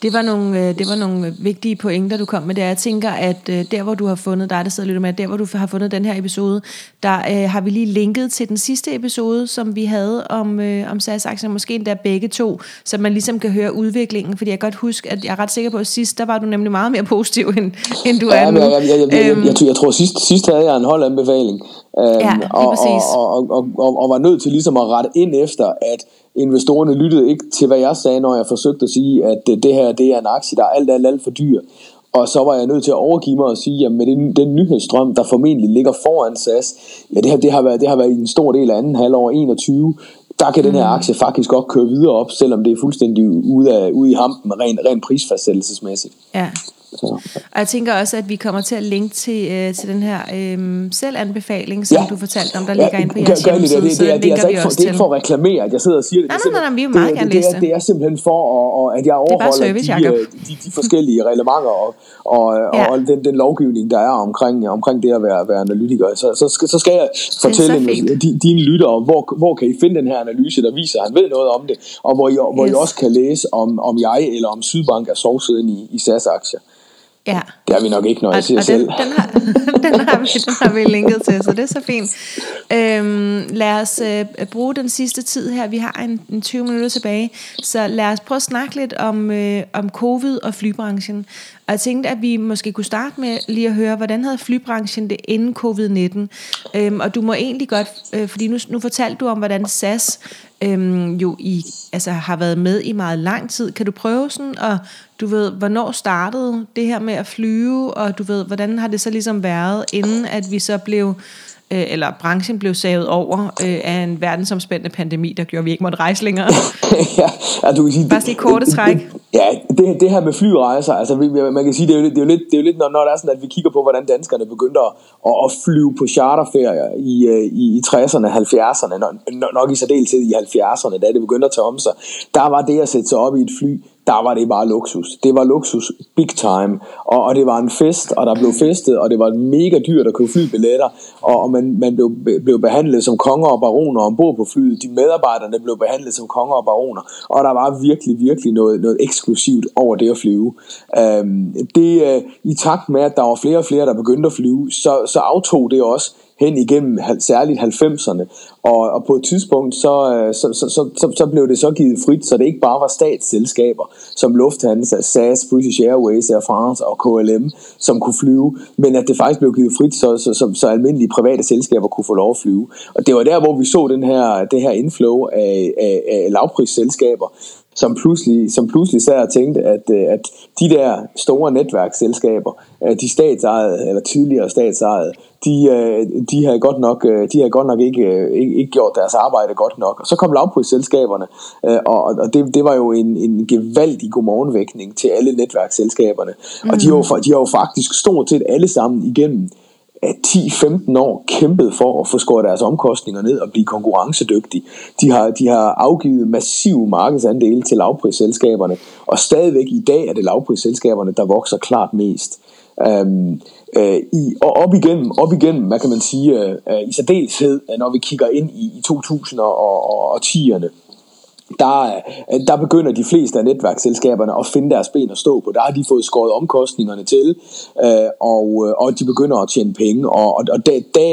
Det var, nogle, øh, det var nogle vigtige pointer, du kom med der. Jeg tænker, at øh, der, hvor du har fundet, dig der sidder lidt med, der, hvor du har fundet den her episode, der øh, har vi lige linket til den sidste episode, som vi havde om, øh, om SAS-aktien, måske endda begge to, så man ligesom kan høre udviklingen, fordi jeg kan godt huske, at jeg er ret sikker på, at sidst, der var du nemlig meget mere positiv, end, end du ja, er nu. Jeg, jeg, jeg, jeg, jeg, jeg, jeg, jeg tror, sidst, sidst havde jeg en holdanbefaling, øhm, ja, og, og, og, og, og, og var nødt til ligesom at rette ind efter, at investorerne lyttede ikke til, hvad jeg sagde, når jeg forsøgte at sige, at det her det er en aktie, der er alt, alt, alt for dyr. Og så var jeg nødt til at overgive mig og sige, at med den, den nyhedsstrøm, der formentlig ligger foran SAS, ja, det, her, det, har været, det har været en stor del af anden halvår 21, der kan mm. den her mm. aktie faktisk godt køre videre op, selvom det er fuldstændig ude, af, ude i hampen, rent, rent prisfastsættelsesmæssigt. Ja. Og jeg tænker også, at vi kommer til at linke til, øh, til den her øh, selvanbefaling, som ja. du fortalte om, der ligger ja, inde på jeres hjemmeside. Det, det, det, det, det, er altså ikke for, det er ikke for at reklamere, at jeg sidder og siger det. Nej, nej, nej, nej vi vil meget det, gerne læse det. Er, det er simpelthen for, at, at jeg overholder service, de, øh, de, de forskellige reglementer og, og, ja. og den, den lovgivning, der er omkring, omkring det at være, være analytiker. Så, så, skal, så skal jeg fortælle de, dine lyttere, hvor, hvor kan I finde den her analyse, der viser, at han ved noget om det, og hvor I, hvor yes. I også kan læse, om, om jeg eller om Sydbank er sovset ind i, i SAS-aktier. Ja. Det har vi nok ikke, når jeg og, siger og selv. Den, den, har, den, har vi, den har vi linket til, så det er så fint. Øhm, lad os øh, bruge den sidste tid her. Vi har en, en 20 minutter tilbage, så lad os prøve at snakke lidt om, øh, om covid og flybranchen. Og jeg tænkte, at vi måske kunne starte med lige at høre, hvordan havde flybranchen det inden covid-19? Øhm, og du må egentlig godt, øh, fordi nu, nu fortalte du om, hvordan SAS øhm, jo i, altså, har været med i meget lang tid. Kan du prøve sådan at, du ved, hvornår startede det her med at flyve, og du ved, hvordan har det så ligesom været, inden at vi så blev øh, eller branchen blev savet over øh, af en verdensomspændende pandemi, der gjorde, vi ikke måtte rejse længere. ja, ja, du kan sige, Bare lige korte træk. Ja, det, det her med flyrejser, altså man kan sige, det er jo, det er jo lidt, det er jo lidt når, når det er sådan, at vi kigger på, hvordan danskerne begyndte at, at flyve på charterferier i, øh, i, i 60'erne, 70'erne, nok, nok i særdeleshed i 70'erne, da det begyndte at tage om sig, der var det at sætte sig op i et fly der var det bare luksus. Det var luksus big time, og, og det var en fest, og der blev festet, og det var mega dyrt at købe flybilletter, og, og man, man blev, blev behandlet som konger og baroner ombord på flyet. De medarbejderne blev behandlet som konger og baroner, og der var virkelig, virkelig noget, noget eksklusivt over det at flyve. Øhm, det, øh, I takt med, at der var flere og flere, der begyndte at flyve, så, så aftog det også hen igennem særligt 90'erne. Og, og på et tidspunkt, så, øh, så, så, så, så, så blev det så givet frit, så det ikke bare var statsselskaber som Lufthansa, SAS, British Airways, Air France og KLM, som kunne flyve, men at det faktisk blev givet frit, så, så, så, så almindelige private selskaber kunne få lov at flyve. Og det var der, hvor vi så den her, det her inflow af, af, af lavprisselskaber, som pludselig, som pludselig sad og tænkte, at, øh, at de der store netværksselskaber, øh, de statsejede, eller tidligere statsejede, de, øh, de havde godt nok, de havde godt nok ikke, ikke, ikke gjort deres arbejde godt nok. Og så kom lavprisselskaberne, og, og det, det var jo en, en gevaldig godmorgenvækning til alle netværksselskaberne. Mm. Og de har, jo, de har jo faktisk stort set alle sammen igennem 10-15 år kæmpet for at få skåret deres omkostninger ned og blive konkurrencedygtige. De har, de har afgivet massive markedsandele til lavprisselskaberne, og stadigvæk i dag er det lavprisselskaberne, der vokser klart mest. Øhm, øh, i, og op igennem, op igennem, hvad kan man sige, øh, øh i særdeleshed, øh, når vi kigger ind i, i 2010'erne, der, øh, der begynder de fleste af netværksselskaberne at finde deres ben at stå på. Der har de fået skåret omkostningerne til, øh, og, øh, og de begynder at tjene penge. Og, og da, da,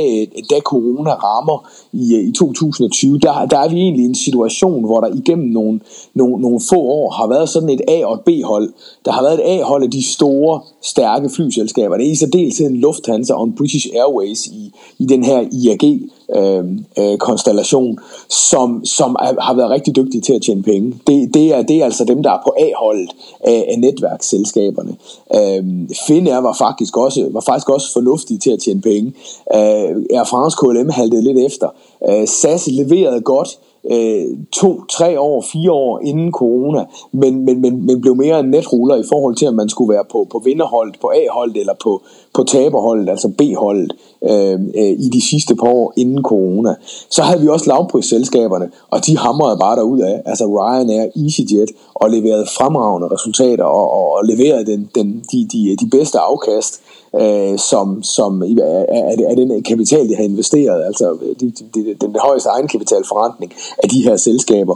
da corona rammer i, øh, i 2020, der, der er vi egentlig i en situation, hvor der igennem nogle, nogle, nogle få år har været sådan et A- og et B-hold. Der har været et A-hold af de store, stærke flyselskaber. Det er i særdeleshed Lufthansa og British Airways i, i den her IAG øh, øh, konstellation, som, som er, har været rigtig dygtige til at tjene penge. Det, det, er, det er altså dem, der er på A-holdet af, af netværksselskaberne. Øh, Finnair var faktisk også, var faktisk også fornuftige til at tjene penge. Øh, Air France KLM haltede lidt efter. Øh, SAS leverede godt, øh, to, tre år, fire år inden corona, men, men, men, men blev mere en netruller i forhold til, at man skulle være på, på vinderholdet, på A-holdet eller på, på taberholdet, altså B-holdet, øh, øh, i de sidste par år inden corona. Så havde vi også lavprisselskaberne, og de hamrede bare derud af, altså Ryanair, EasyJet, og leverede fremragende resultater, og, og, og leverede den, den, de, de, de bedste afkast, øh, som, som er, af den kapital, de har investeret, altså de, de, den højeste egenkapitalforretning af de her selskaber.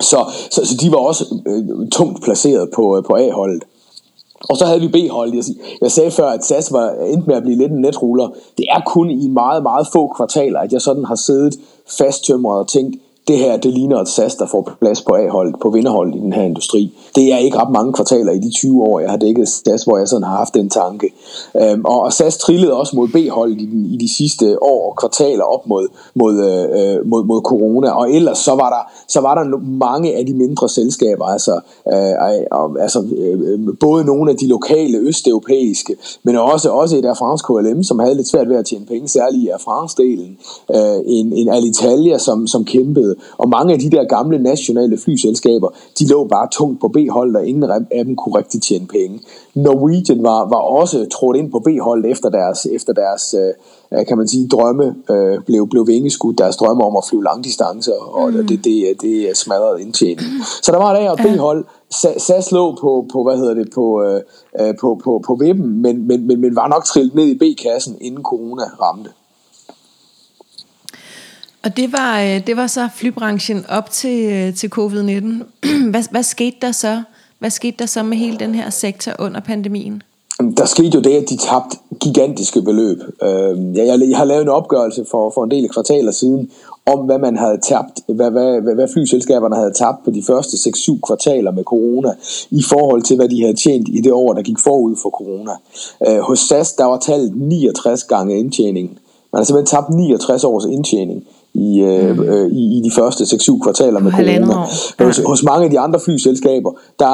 Så, så, så de var også øh, tungt placeret på, øh, på A-holdet. Og så havde vi B-holdet. Jeg, jeg sagde før, at SAS var endt med at blive lidt en netruller. Det er kun i meget, meget få kvartaler, at jeg sådan har siddet fasttømret og tænkt, det her, det ligner et SAS, der får plads på A-holdet, på vinderholdet i den her industri. Det er ikke ret mange kvartaler i de 20 år, jeg har dækket SAS, hvor jeg sådan har haft den tanke. Øhm, og SAS trillede også mod B-holdet i, i de sidste år og kvartaler op mod, mod, øh, øh, mod, mod corona. Og ellers så var der, så var der mange af de mindre selskaber, altså, øh, altså øh, både nogle af de lokale østeuropæiske, men også, også et af fransk KLM, som havde lidt svært ved at tjene penge, særligt i Air France-delen. Øh, en, en Alitalia, som, som kæmpede og mange af de der gamle nationale flyselskaber, de lå bare tungt på B-holdet, og ingen af dem kunne rigtig tjene penge. Norwegian var, var også trådt ind på B-holdet efter deres, efter deres øh, kan man sige, drømme øh, blev, blev vingeskudt, deres drømme om at flyve langdistancer, og mm. det, det, det smadrede indtjening. Så der var A- og B-hold, SAS lå på, på hvad hedder det, på, øh, øh, på, på, på vippen, men, men, men, men var nok trillet ned i B-kassen, inden corona ramte. Og det var, øh, det var så flybranchen op til, øh, til covid-19. Hvad, hvad skete der så? Hvad skete der så med hele den her sektor under pandemien? Der skete jo det, at de tabte gigantiske beløb. Øhm, jeg, jeg har lavet en opgørelse for, for en del kvartaler siden, om hvad man havde tabt, hvad, hvad, hvad, hvad flyselskaberne havde tabt på de første 6-7 kvartaler med corona, i forhold til hvad de havde tjent i det år, der gik forud for corona. Øh, hos SAS, der var tallet 69 gange indtjeningen. Man har simpelthen tabt 69 års indtjening i, øh, mm. øh, i, i de første 6-7 kvartaler med corona. Ja. Hos, hos mange af de andre flyselskaber, der,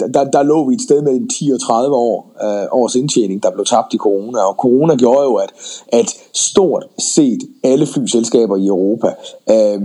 der, der, der lå vi et sted mellem 10 og 30 år øh, års indtjening, der blev tabt i corona. Og corona gjorde jo, at, at stort set alle flyselskaber i Europa, øh,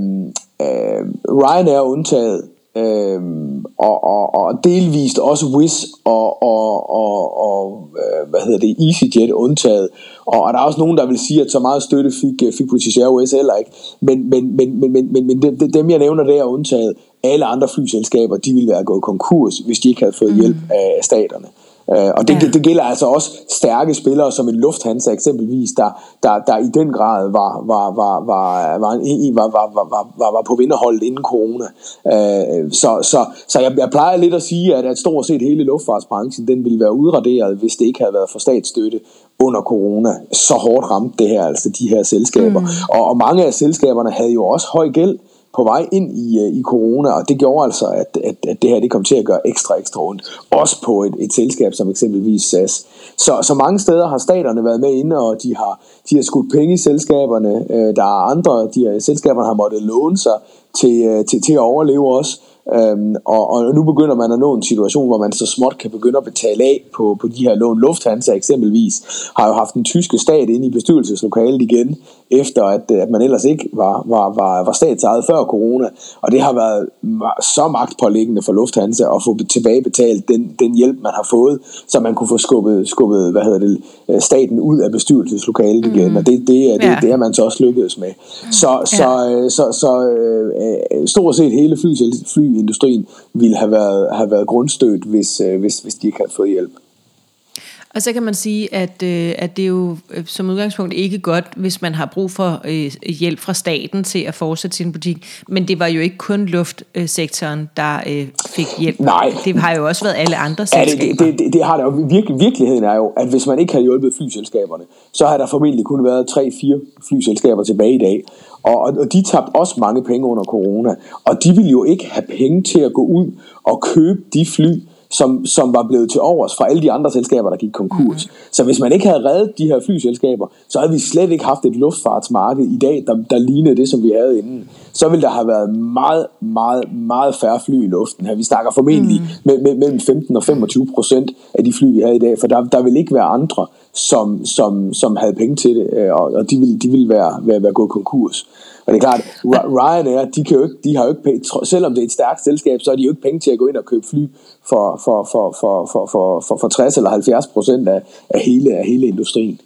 øh, Ryanair undtaget, Øhm, og, og, og delvist også Wizz og, og, og, og øh, hvad hedder det, EasyJet undtaget. Og, og der er også nogen, der vil sige, at så meget støtte fik, øh, fik British Airways heller ikke. Men, men, men, men, men, men, men dem, jeg nævner der er undtaget. alle andre flyselskaber, de ville være gået konkurs, hvis de ikke havde fået hjælp af staterne. Øh, og det, ja. det, gælder altså også stærke spillere som en Lufthansa eksempelvis, der, der, der i den grad var, var, var, var, var, var, var, var, var, var på vinderholdet inden corona. Øh, så så, så jeg, jeg plejer lidt at sige, at, at stort set hele luftfartsbranchen den ville være udraderet, hvis det ikke havde været for statsstøtte under corona. Så hårdt ramte det her, altså de her selskaber. Mm. Og, og mange af selskaberne havde jo også høj gæld på vej ind i, øh, i corona, og det gjorde altså, at, at, at det her det kom til at gøre ekstra, ekstra ondt. Også på et, et selskab som eksempelvis SAS. Så, så mange steder har staterne været med inde, og de har, de har skudt penge i selskaberne. Øh, der er andre, de her, selskaberne har måttet låne sig til, øh, til, til at overleve også. Øhm, og, og nu begynder man at nå en situation, hvor man så småt kan begynde at betale af på, på de her lån. Lufthansa eksempelvis har jo haft den tyske stat inde i bestyrelseslokalet igen, efter at, at man ellers ikke var, var, var, var statsejet før corona. Og det har været så magtpåliggende for Lufthansa at få tilbagebetalt den, den hjælp, man har fået, så man kunne få skubbet, skubbet hvad hedder det, øh, staten ud af bestyrelseslokalet igen. Mm. Og det, det, det, ja. det, det har man så også lykkedes med. Så, så, ja. så, så, så øh, stort set hele fly, flyindustrien ville have været, have været grundstødt, hvis, øh, hvis, hvis de ikke havde fået hjælp. Og så kan man sige, at, øh, at det er jo øh, som udgangspunkt ikke godt, hvis man har brug for øh, hjælp fra staten til at fortsætte sin butik. Men det var jo ikke kun luftsektoren, der øh, fik hjælp. Nej. Det har jo også været alle andre selskaber. Ja, det, det, det, det har det jo. Virke, virkeligheden er jo, at hvis man ikke havde hjulpet flyselskaberne, så har der formentlig kun været 3-4 flyselskaber tilbage i dag. Og, og de tabte også mange penge under corona. Og de ville jo ikke have penge til at gå ud og købe de fly, som, som var blevet til overs fra alle de andre selskaber, der gik konkurs. Mm. Så hvis man ikke havde reddet de her flyselskaber, så havde vi slet ikke haft et luftfartsmarked i dag, der, der lignede det, som vi havde inden. Så ville der have været meget, meget, meget færre fly i luften her. Vi snakker formentlig mm. med, med, mellem 15 og 25 procent af de fly, vi havde i dag, for der, der vil ikke være andre, som, som, som havde penge til det, øh, og, og de ville, de ville være, være, være gået konkurs. Og det er klart, Ryanair, de, kan jo ikke, de har jo ikke penge, selvom det er et stærkt selskab, så har de jo ikke penge til at gå ind og købe fly for, for, for, for, for, for, for, for 60 eller 70 procent af, af, hele, af hele industrien.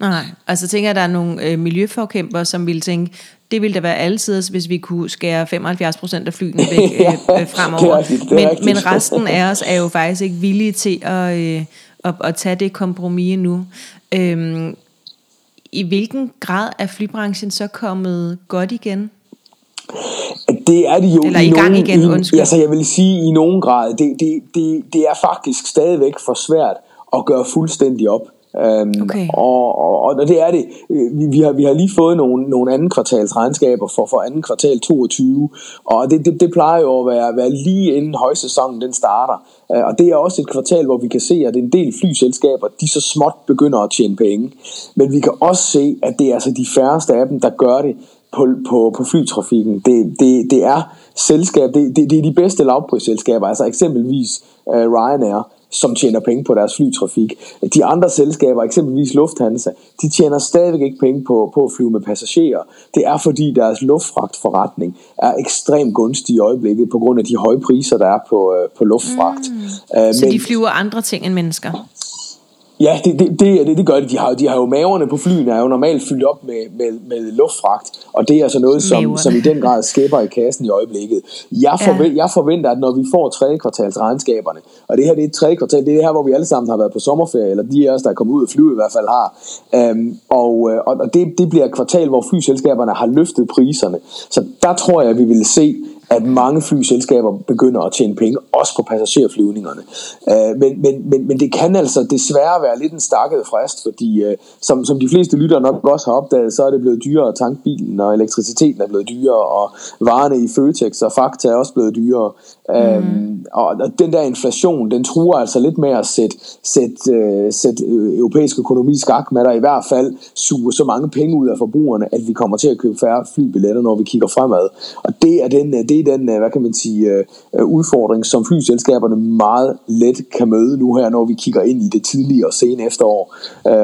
Nej, altså tænker jeg, at der er nogle øh, miljøforkæmper, som vil tænke, det ville da være altid, hvis vi kunne skære 75 procent af flyene væk øh, øh, fremover. det er rigtigt, det er men, men resten af os er jo faktisk ikke villige til at, øh, at, at tage det kompromis nu. Øhm, I hvilken grad er flybranchen så kommet godt igen? Det er det jo Eller i, i gang nogen, igen, undskyld. I, altså jeg vil sige i nogen grad, det, det, det, det er faktisk stadigvæk for svært at gøre fuldstændig op. Um, okay. og, og, og det er det. Vi, vi, har, vi har lige fået nogle, nogle anden kvartals regnskaber for, for anden kvartal 22, og det, det, det plejer jo at være, være lige inden højsæsonen den starter. Uh, og det er også et kvartal, hvor vi kan se, at en del flyselskaber, de så småt begynder at tjene penge. Men vi kan også se, at det er altså de færreste af dem, der gør det på, på, på flytrafikken. Det, det, det er selskab, det, det, det er de bedste lavprisselskaber, altså eksempelvis uh, Ryanair, som tjener penge på deres flytrafik. De andre selskaber, eksempelvis Lufthansa, de tjener stadigvæk ikke penge på, på at flyve med passagerer. Det er fordi deres luftfragtforretning er ekstremt gunstig i øjeblikket på grund af de høje priser, der er på, øh, på luftfragt. Mm. Så men, de flyver andre ting end mennesker? Ja, det, det, det, det, gør de. De har, de har jo maverne på flyene er jo normalt fyldt op med, med, med luftfragt, og det er altså noget, som, som i den grad skæber i kassen i øjeblikket. Jeg, forventer, ja. jeg forventer, at når vi får tredje kvartals regnskaberne, og det her det er tredje kvartal, det er her, hvor vi alle sammen har været på sommerferie, eller de af os, der er kommet ud af flyve i hvert fald har, øhm, og, øh, og det, det bliver et kvartal, hvor flyselskaberne har løftet priserne. Så der tror jeg, at vi vil se at mange flyselskaber begynder at tjene penge, også på passagerflyvningerne. Øh, men, men, men, men det kan altså desværre være lidt en stakket frist, fordi øh, som, som de fleste lyttere nok også har opdaget, så er det blevet dyrere at tanke bilen, og elektriciteten er blevet dyrere, og varerne i Føtex og Fakta er også blevet dyrere. Mm. Øhm, og den der inflation, den truer altså lidt med at sætte, sætte, øh, sætte europæisk økonomi skak med der i hvert fald suge så mange penge ud af forbrugerne, at vi kommer til at købe færre flybilletter, når vi kigger fremad. Og det er den, det er den øh, hvad kan man sige, øh, øh, udfordring, som flyselskaberne meget let kan møde nu her, når vi kigger ind i det tidlige og sene efterår.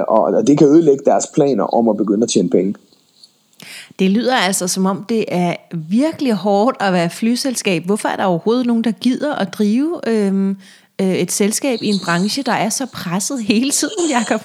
Og det kan ødelægge deres planer om at begynde at tjene penge. Det lyder altså som om, det er virkelig hårdt at være flyselskab. Hvorfor er der overhovedet nogen, der gider at drive øhm, øh, et selskab i en branche, der er så presset hele tiden, Jacob?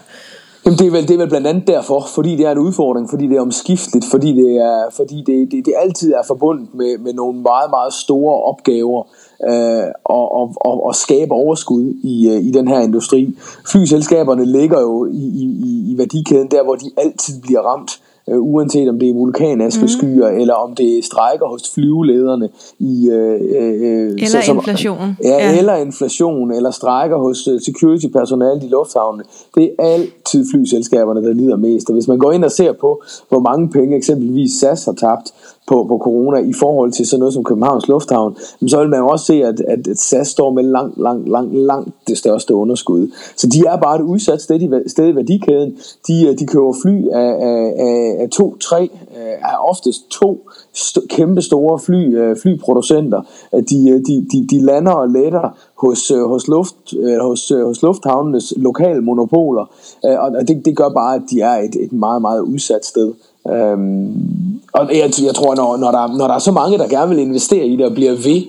Jamen det er, vel, det er vel blandt andet derfor, fordi det er en udfordring, fordi det er omskifteligt, fordi det, er, fordi det, det, det altid er forbundet med, med nogle meget, meget store opgaver øh, og, og, og, og skabe overskud i, øh, i den her industri. Flyselskaberne ligger jo i, i, i værdikæden der, hvor de altid bliver ramt øh, uanset om det er vulkanaskeskyer, mm. eller om det er strækker hos flyvelederne. I, øh, øh, eller så, som, inflation. Ja, ja, eller inflation, eller strækker hos uh, security-personalet i lufthavnene. Det er altid flyselskaberne, der lider mest. Og hvis man går ind og ser på, hvor mange penge eksempelvis SAS har tabt, på, på corona i forhold til sådan noget som Københavns Lufthavn, så vil man jo også se, at, at SAS står med langt, langt, langt, langt det største underskud. Så de er bare et udsat sted i, sted i værdikæden. De, øh, de køber fly af, af, af, af to, tre, øh, af oftest to st- kæmpe store fly, øh, flyproducenter. De, øh, de, de, de lander og letter hos, hos, luft, hos, hos lufthavnenes lokale monopoler, og det, det gør bare, at de er et, et meget, meget udsat sted. Øhm, og jeg, jeg tror, når, når, der, når der er så mange, der gerne vil investere i det og bliver ved,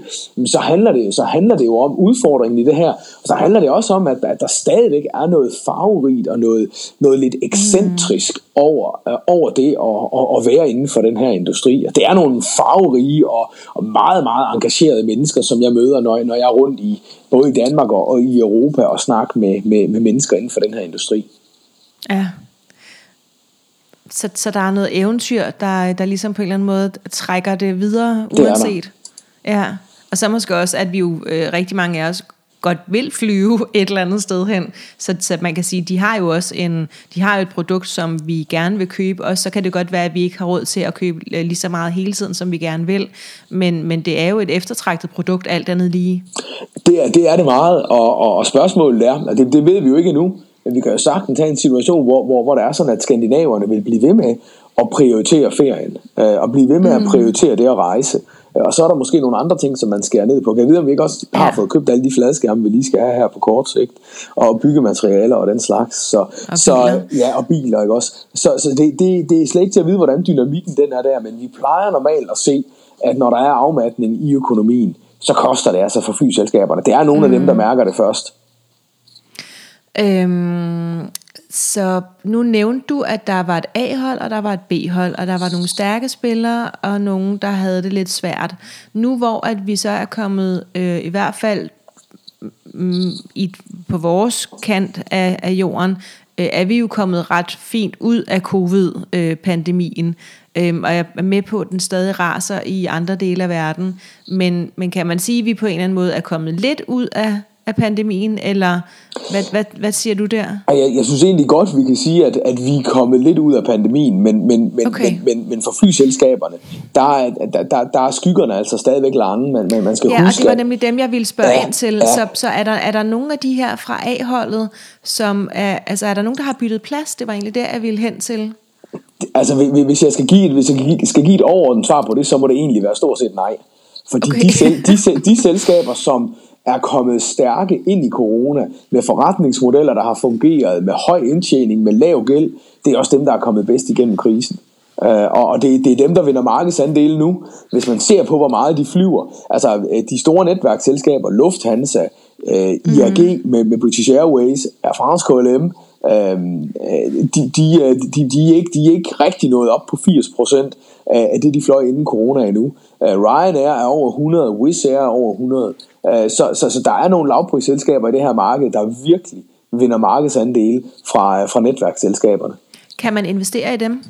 så handler det, så handler det jo om udfordringen i det her. Og så handler det også om, at, at der stadigvæk er noget farverigt og noget, noget lidt ekscentrisk mm. over, uh, over det at, at, at være inden for den her industri. Og det er nogle farverige og, og meget, meget engagerede mennesker, som jeg møder, når, når jeg er rundt i både i Danmark og, og i Europa og snakker med, med, med mennesker inden for den her industri. Ja, så, så der er noget eventyr, der, der ligesom på en eller anden måde trækker det videre, uanset. Det ja. Og så måske også, at vi jo øh, rigtig mange af os godt vil flyve et eller andet sted hen. Så, så man kan sige, de har jo også en, de har jo et produkt, som vi gerne vil købe, og så kan det godt være, at vi ikke har råd til at købe øh, lige så meget hele tiden, som vi gerne vil. Men, men det er jo et eftertragtet produkt, alt andet lige. Det er det, er det meget, og, og, og spørgsmålet er, og det, det ved vi jo ikke endnu, men vi kan jo sagtens have en situation, hvor, hvor, hvor det er sådan, at skandinaverne vil blive ved med at prioritere ferien, øh, og blive ved med at mm. prioritere det at rejse. Øh, og så er der måske nogle andre ting, som man skærer ned på. Kan jeg vide, om vi ikke også har fået købt alle de fladskærme, vi lige skal have her på kort sigt, og byggematerialer og den slags. Så, og så, ja, og biler, ikke også? Så, så det, det, det er slet ikke til at vide, hvordan dynamikken den er der, men vi plejer normalt at se, at når der er afmatning i økonomien, så koster det altså for flyselskaberne. Det er nogle mm. af dem, der mærker det først. Øhm, så nu nævnte du, at der var et A-hold, og der var et B-hold, og der var nogle stærke spillere, og nogle, der havde det lidt svært. Nu hvor at vi så er kommet, øh, i hvert fald mm, mm i, på vores kant af, af jorden, øh, er vi jo kommet ret fint ud af covid-pandemien. Øh, og jeg er med på, at den stadig raser i andre dele af verden. Men, men kan man sige, at vi på en eller anden måde er kommet lidt ud af af pandemien, eller hvad, hvad, hvad siger du der? Jeg, jeg synes egentlig godt, vi kan sige, at, at vi er kommet lidt ud af pandemien, men, men, men, okay. men, men, men for flyselskaberne, der er, der, der, der er skyggerne altså stadigvæk lange, men, men man skal ja, huske... Ja, og det var nemlig dem, jeg ville spørge ja, ind til. Ja. Så, så er, der, er der nogle af de her fra A-holdet, som er, altså er der nogen, der har byttet plads? Det var egentlig der, jeg ville hen til. Altså, hvis jeg skal give, hvis jeg skal give et overordnet svar på det, så må det egentlig være stort set nej. Fordi okay. de, de, de selskaber, som er kommet stærke ind i corona med forretningsmodeller, der har fungeret med høj indtjening, med lav gæld. Det er også dem, der er kommet bedst igennem krisen. Uh, og det, det er dem, der vinder markedsandele nu. Hvis man ser på, hvor meget de flyver. Altså øh, de store netværksselskaber, Lufthansa, øh, IAG mm. med, med British Airways, Air France KLM, Øhm, de, de, de, de, er ikke, de er ikke rigtig nået op på 80% af det, de fløj inden corona endnu. Ryanair er over 100, Wizz Air er over 100. Så, så, så der er nogle lavprisselskaber i det her marked, der virkelig vinder markedsandele fra, fra netværksselskaberne. Kan man investere i dem?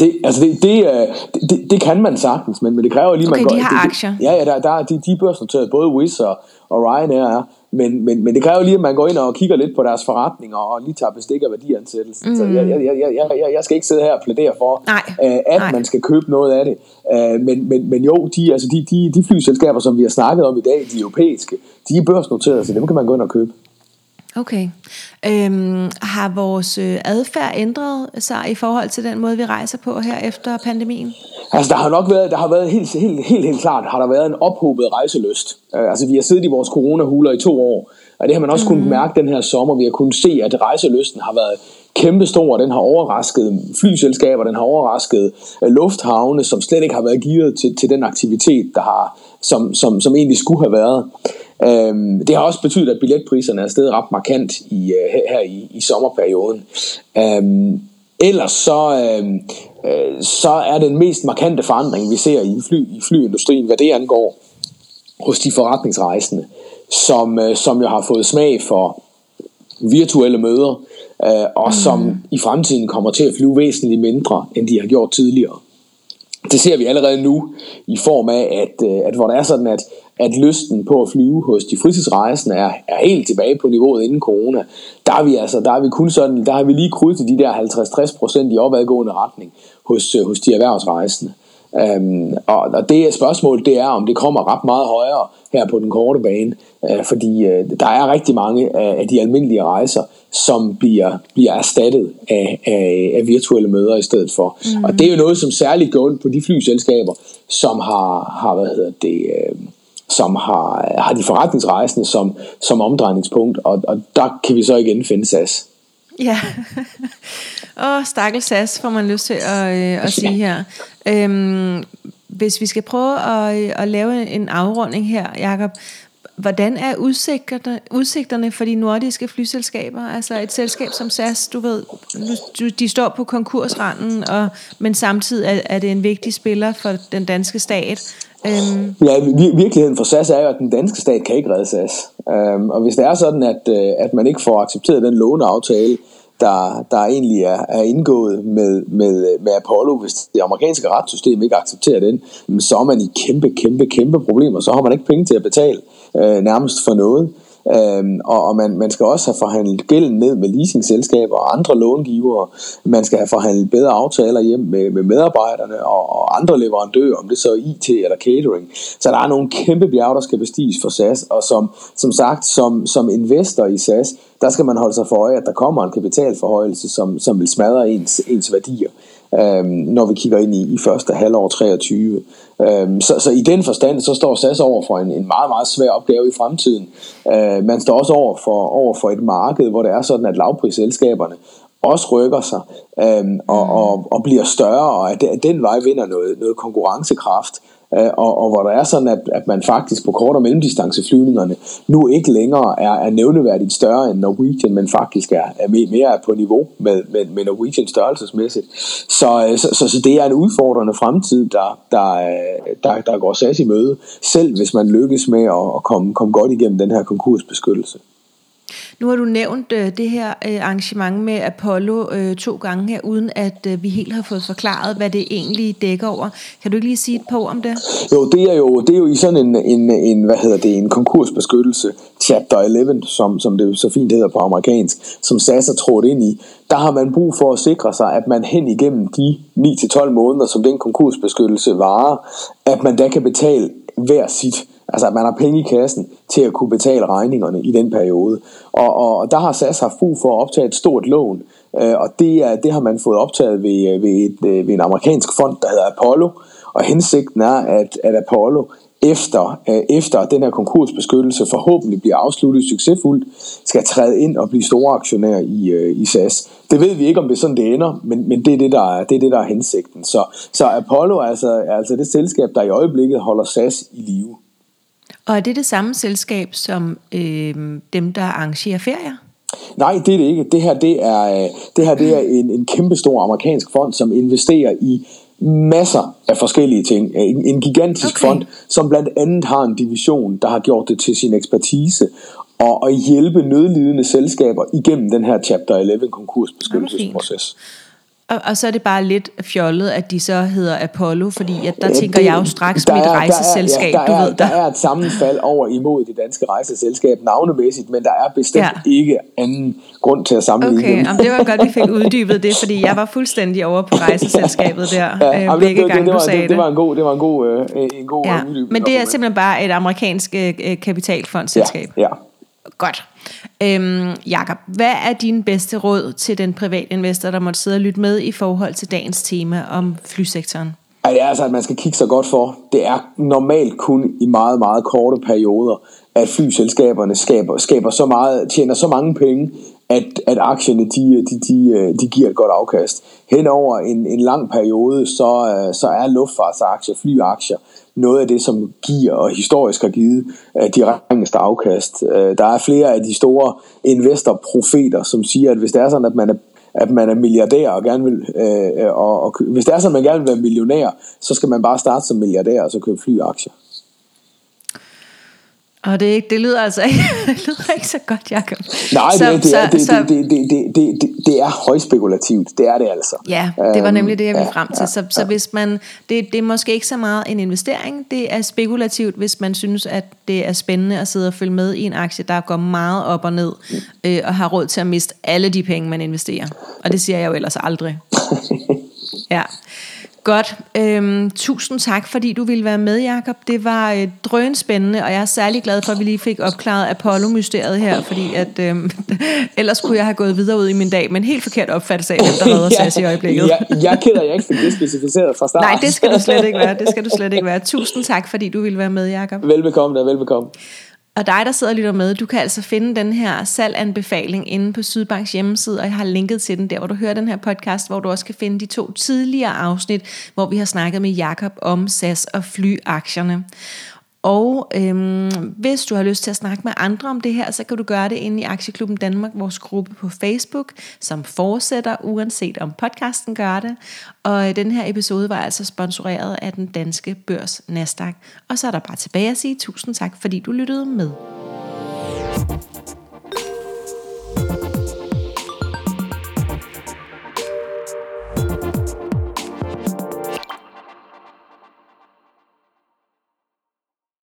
Det, altså det, det, det, det, det kan man sagtens, men, men det kræver lige, okay, man går... de har aktier? Ja, ja der, der, de, de er børsnoteret, både Wizz og, og Ryanair er. Men, men, men det kræver lige, at man går ind og kigger lidt på deres forretninger og lige tager bestik af værdiansættelsen. Mm. Så jeg, jeg, jeg, jeg, jeg, skal ikke sidde her og plædere for, Nej. Uh, at Nej. man skal købe noget af det. Uh, men, men, men jo, de, altså de, de, de flyselskaber, som vi har snakket om i dag, de europæiske, de er børsnoteret, så dem kan man gå ind og købe. Okay. Øhm, har vores øh, adfærd ændret sig i forhold til den måde, vi rejser på her efter pandemien? Altså, der har nok været, der har været helt, helt, helt, helt klart, har der været en ophobet rejseløst. Uh, altså, vi har siddet i vores coronahuler i to år, og det har man også mm. kunnet mærke den her sommer. Vi har kunnet se, at rejseløsten har været kæmpestor. Den har overrasket flyselskaber, den har overrasket uh, lufthavne, som slet ikke har været givet til, til den aktivitet, der har, som, som, som egentlig skulle have været. Øhm, det har også betydet, at billetpriserne er steget ret markant i, uh, her, her i, i sommerperioden. Øhm, ellers så, øhm, øh, så er den mest markante forandring, vi ser i, fly, i flyindustrien, hvad det angår, hos de forretningsrejsende, som, øh, som jo har fået smag for virtuelle møder, øh, og mm. som i fremtiden kommer til at flyve væsentligt mindre, end de har gjort tidligere. Det ser vi allerede nu i form af, at, øh, at hvor det er sådan, at, at lysten på at flyve hos de fritidsrejsende er, er helt tilbage på niveauet inden corona. Der er vi altså, der er vi kun sådan, der har vi lige krydset de der 50-60% i opadgående retning hos, øh, hos de erhvervsrejsende. Um, og, og det spørgsmål, det er, om det kommer ret meget højere her på den korte bane, uh, fordi uh, der er rigtig mange af, af de almindelige rejser, som bliver, bliver erstattet af, af, af virtuelle møder i stedet for. Mm. Og det er jo noget, som særligt går på de flyselskaber, som har, har hvad hedder det, uh, som har, har de forretningsrejsende som, som omdrejningspunkt, og, og der kan vi så igen finde SAS. Ja, og stakkels SAS får man lyst til at, øh, at sige her. Øhm, hvis vi skal prøve at, at lave en afrunding her, Jakob, hvordan er udsigterne, udsigterne for de nordiske flyselskaber? Altså et selskab som SAS, du ved, de står på konkursranden, og, men samtidig er, er det en vigtig spiller for den danske stat. Øhm. Ja, virkeligheden for SAS er jo, at den danske stat kan ikke redde SAS. Øhm, og hvis det er sådan, at, øh, at man ikke får accepteret den låneaftale, der, der egentlig er, er indgået med, med, med Apollo, hvis det amerikanske retssystem ikke accepterer den, så er man i kæmpe, kæmpe, kæmpe problemer. Så har man ikke penge til at betale øh, nærmest for noget. Øhm, og og man, man skal også have forhandlet gælden ned med leasingselskaber og andre långivere. Man skal have forhandlet bedre aftaler hjem med, med medarbejderne og, og andre leverandører, om det så er IT eller catering. Så der er nogle kæmpe bjerge, der skal bestiges for SAS. Og som, som sagt, som, som investor i SAS, der skal man holde sig for øje, at der kommer en kapitalforhøjelse, som, som vil smadre ens, ens værdier øhm, når vi kigger ind i, i første halvår 23. Øhm, så, så i den forstand, så står SAS over for en, en meget, meget svær opgave i fremtiden. Øh, man står også over for, over for et marked, hvor det er sådan, at lavprisselskaberne også rykker sig øhm, og, og, og bliver større, og at den vej vinder noget, noget konkurrencekraft. Øh, og, og hvor der er sådan, at, at man faktisk på kort- og mellemdistanceflyvningerne nu ikke længere er, er nævneværdigt større end Norwegian, men faktisk er, er mere på niveau med, med, med Norwegian størrelsesmæssigt. Så, øh, så, så, så det er en udfordrende fremtid, der, der, øh, der, der går SAS i møde, selv hvis man lykkes med at, at komme, komme godt igennem den her konkursbeskyttelse. Nu har du nævnt øh, det her øh, arrangement med Apollo øh, to gange her, uden at øh, vi helt har fået forklaret, hvad det egentlig dækker over. Kan du ikke lige sige et par ord om det? Jo, det er jo, det er jo i sådan en, en, en, hvad hedder det, en konkursbeskyttelse, chapter 11, som, som det så fint hedder på amerikansk, som SAS er trådt ind i. Der har man brug for at sikre sig, at man hen igennem de 9-12 måneder, som den konkursbeskyttelse varer, at man da kan betale hver sit. Altså at man har penge i kassen til at kunne betale regningerne i den periode. Og, og der har SAS haft brug for at optage et stort lån, øh, og det, er, det har man fået optaget ved, øh, ved, et, øh, ved en amerikansk fond, der hedder Apollo. Og hensigten er, at, at Apollo efter, øh, efter den her konkursbeskyttelse forhåbentlig bliver afsluttet succesfuldt, skal træde ind og blive store aktionær i, øh, i SAS. Det ved vi ikke, om det er sådan, det ender, men, men det, er det, der er, det er det, der er hensigten. Så, så Apollo er altså, er altså det selskab, der i øjeblikket holder SAS i live. Og er det det samme selskab som øh, dem, der arrangerer ferier? Nej, det er det ikke. Det her, det er, øh, det her det er en, en kæmpe stor amerikansk fond, som investerer i masser af forskellige ting. En, en gigantisk okay. fond, som blandt andet har en division, der har gjort det til sin ekspertise og at hjælpe nødlidende selskaber igennem den her Chapter 11 konkursbeskyttelsesproces. Okay. Og, og så er det bare lidt fjollet, at de så hedder Apollo, fordi at der ja, tænker det, jeg jo straks mit er, rejseselskab, der er, ja, der du ved. Der. der er et sammenfald over imod det danske rejseselskab navnemæssigt, men der er bestemt ja. ikke anden grund til at sammenligne okay, dem. det var godt, vi fik uddybet det, fordi jeg var fuldstændig over på rejseselskabet der, ja, øh, begge gange, det, det, du sagde det. Det var en god, det var en god, øh, en god ja, uddybning. Men det er simpelthen bare et amerikansk øh, kapitalfondsselskab. Ja, ja. Godt. Øhm, Jakob, hvad er din bedste råd til den private investor, der måtte sidde og lytte med i forhold til dagens tema om flysektoren? Ja, det er altså, at man skal kigge sig godt for. Det er normalt kun i meget, meget korte perioder, at flyselskaberne skaber, skaber så meget, tjener så mange penge, at, at aktierne de, de, de, de giver et godt afkast. Hen over en, en lang periode, så, så er luftfartsaktier, flyaktier, noget af det, som giver og historisk har givet uh, de ringeste afkast. Uh, der er flere af de store investorprofeter, som siger, at hvis det er sådan, at man er at man er milliardær og gerne vil, øh, øh og, og, hvis det er sådan, at man gerne vil være millionær, så skal man bare starte som milliardær og så købe flyaktier. Og det, det lyder altså ikke, det lyder ikke så godt, Jacob. Nej, så, det, det, er, det, så, det, det, det, det, det, det er højspekulativt. Det er det altså. Ja, det var nemlig det, jeg ville øhm, frem til. Så, ja, så hvis man, det, det er måske ikke så meget en investering, det er spekulativt, hvis man synes, at det er spændende at sidde og følge med i en aktie, der går meget op og ned, øh, og har råd til at miste alle de penge, man investerer. Og det siger jeg jo ellers aldrig. Ja. Godt. Øhm, tusind tak, fordi du ville være med, Jakob. Det var øh, drønspændende, og jeg er særlig glad for, at vi lige fik opklaret Apollo-mysteriet her, fordi at, øhm, ellers kunne jeg have gået videre ud i min dag, men helt forkert opfattelse af, hvem der redder SAS i øjeblikket. jeg, jeg keder, jeg ikke fik det specificeret fra start. Nej, det skal du slet ikke være. Det skal du slet ikke være. Tusind tak, fordi du ville være med, Jakob. Velbekomme da, velbekomme. Og dig, der sidder og lytter med, du kan altså finde den her salganbefaling inde på Sydbanks hjemmeside, og jeg har linket til den der, hvor du hører den her podcast, hvor du også kan finde de to tidligere afsnit, hvor vi har snakket med Jakob om SAS og flyaktierne. Og øhm, hvis du har lyst til at snakke med andre om det her, så kan du gøre det inde i Aktieklubben Danmark, vores gruppe på Facebook, som fortsætter, uanset om podcasten gør det. Og øh, den her episode var altså sponsoreret af den danske børs Nasdaq. Og så er der bare tilbage at sige tusind tak, fordi du lyttede med.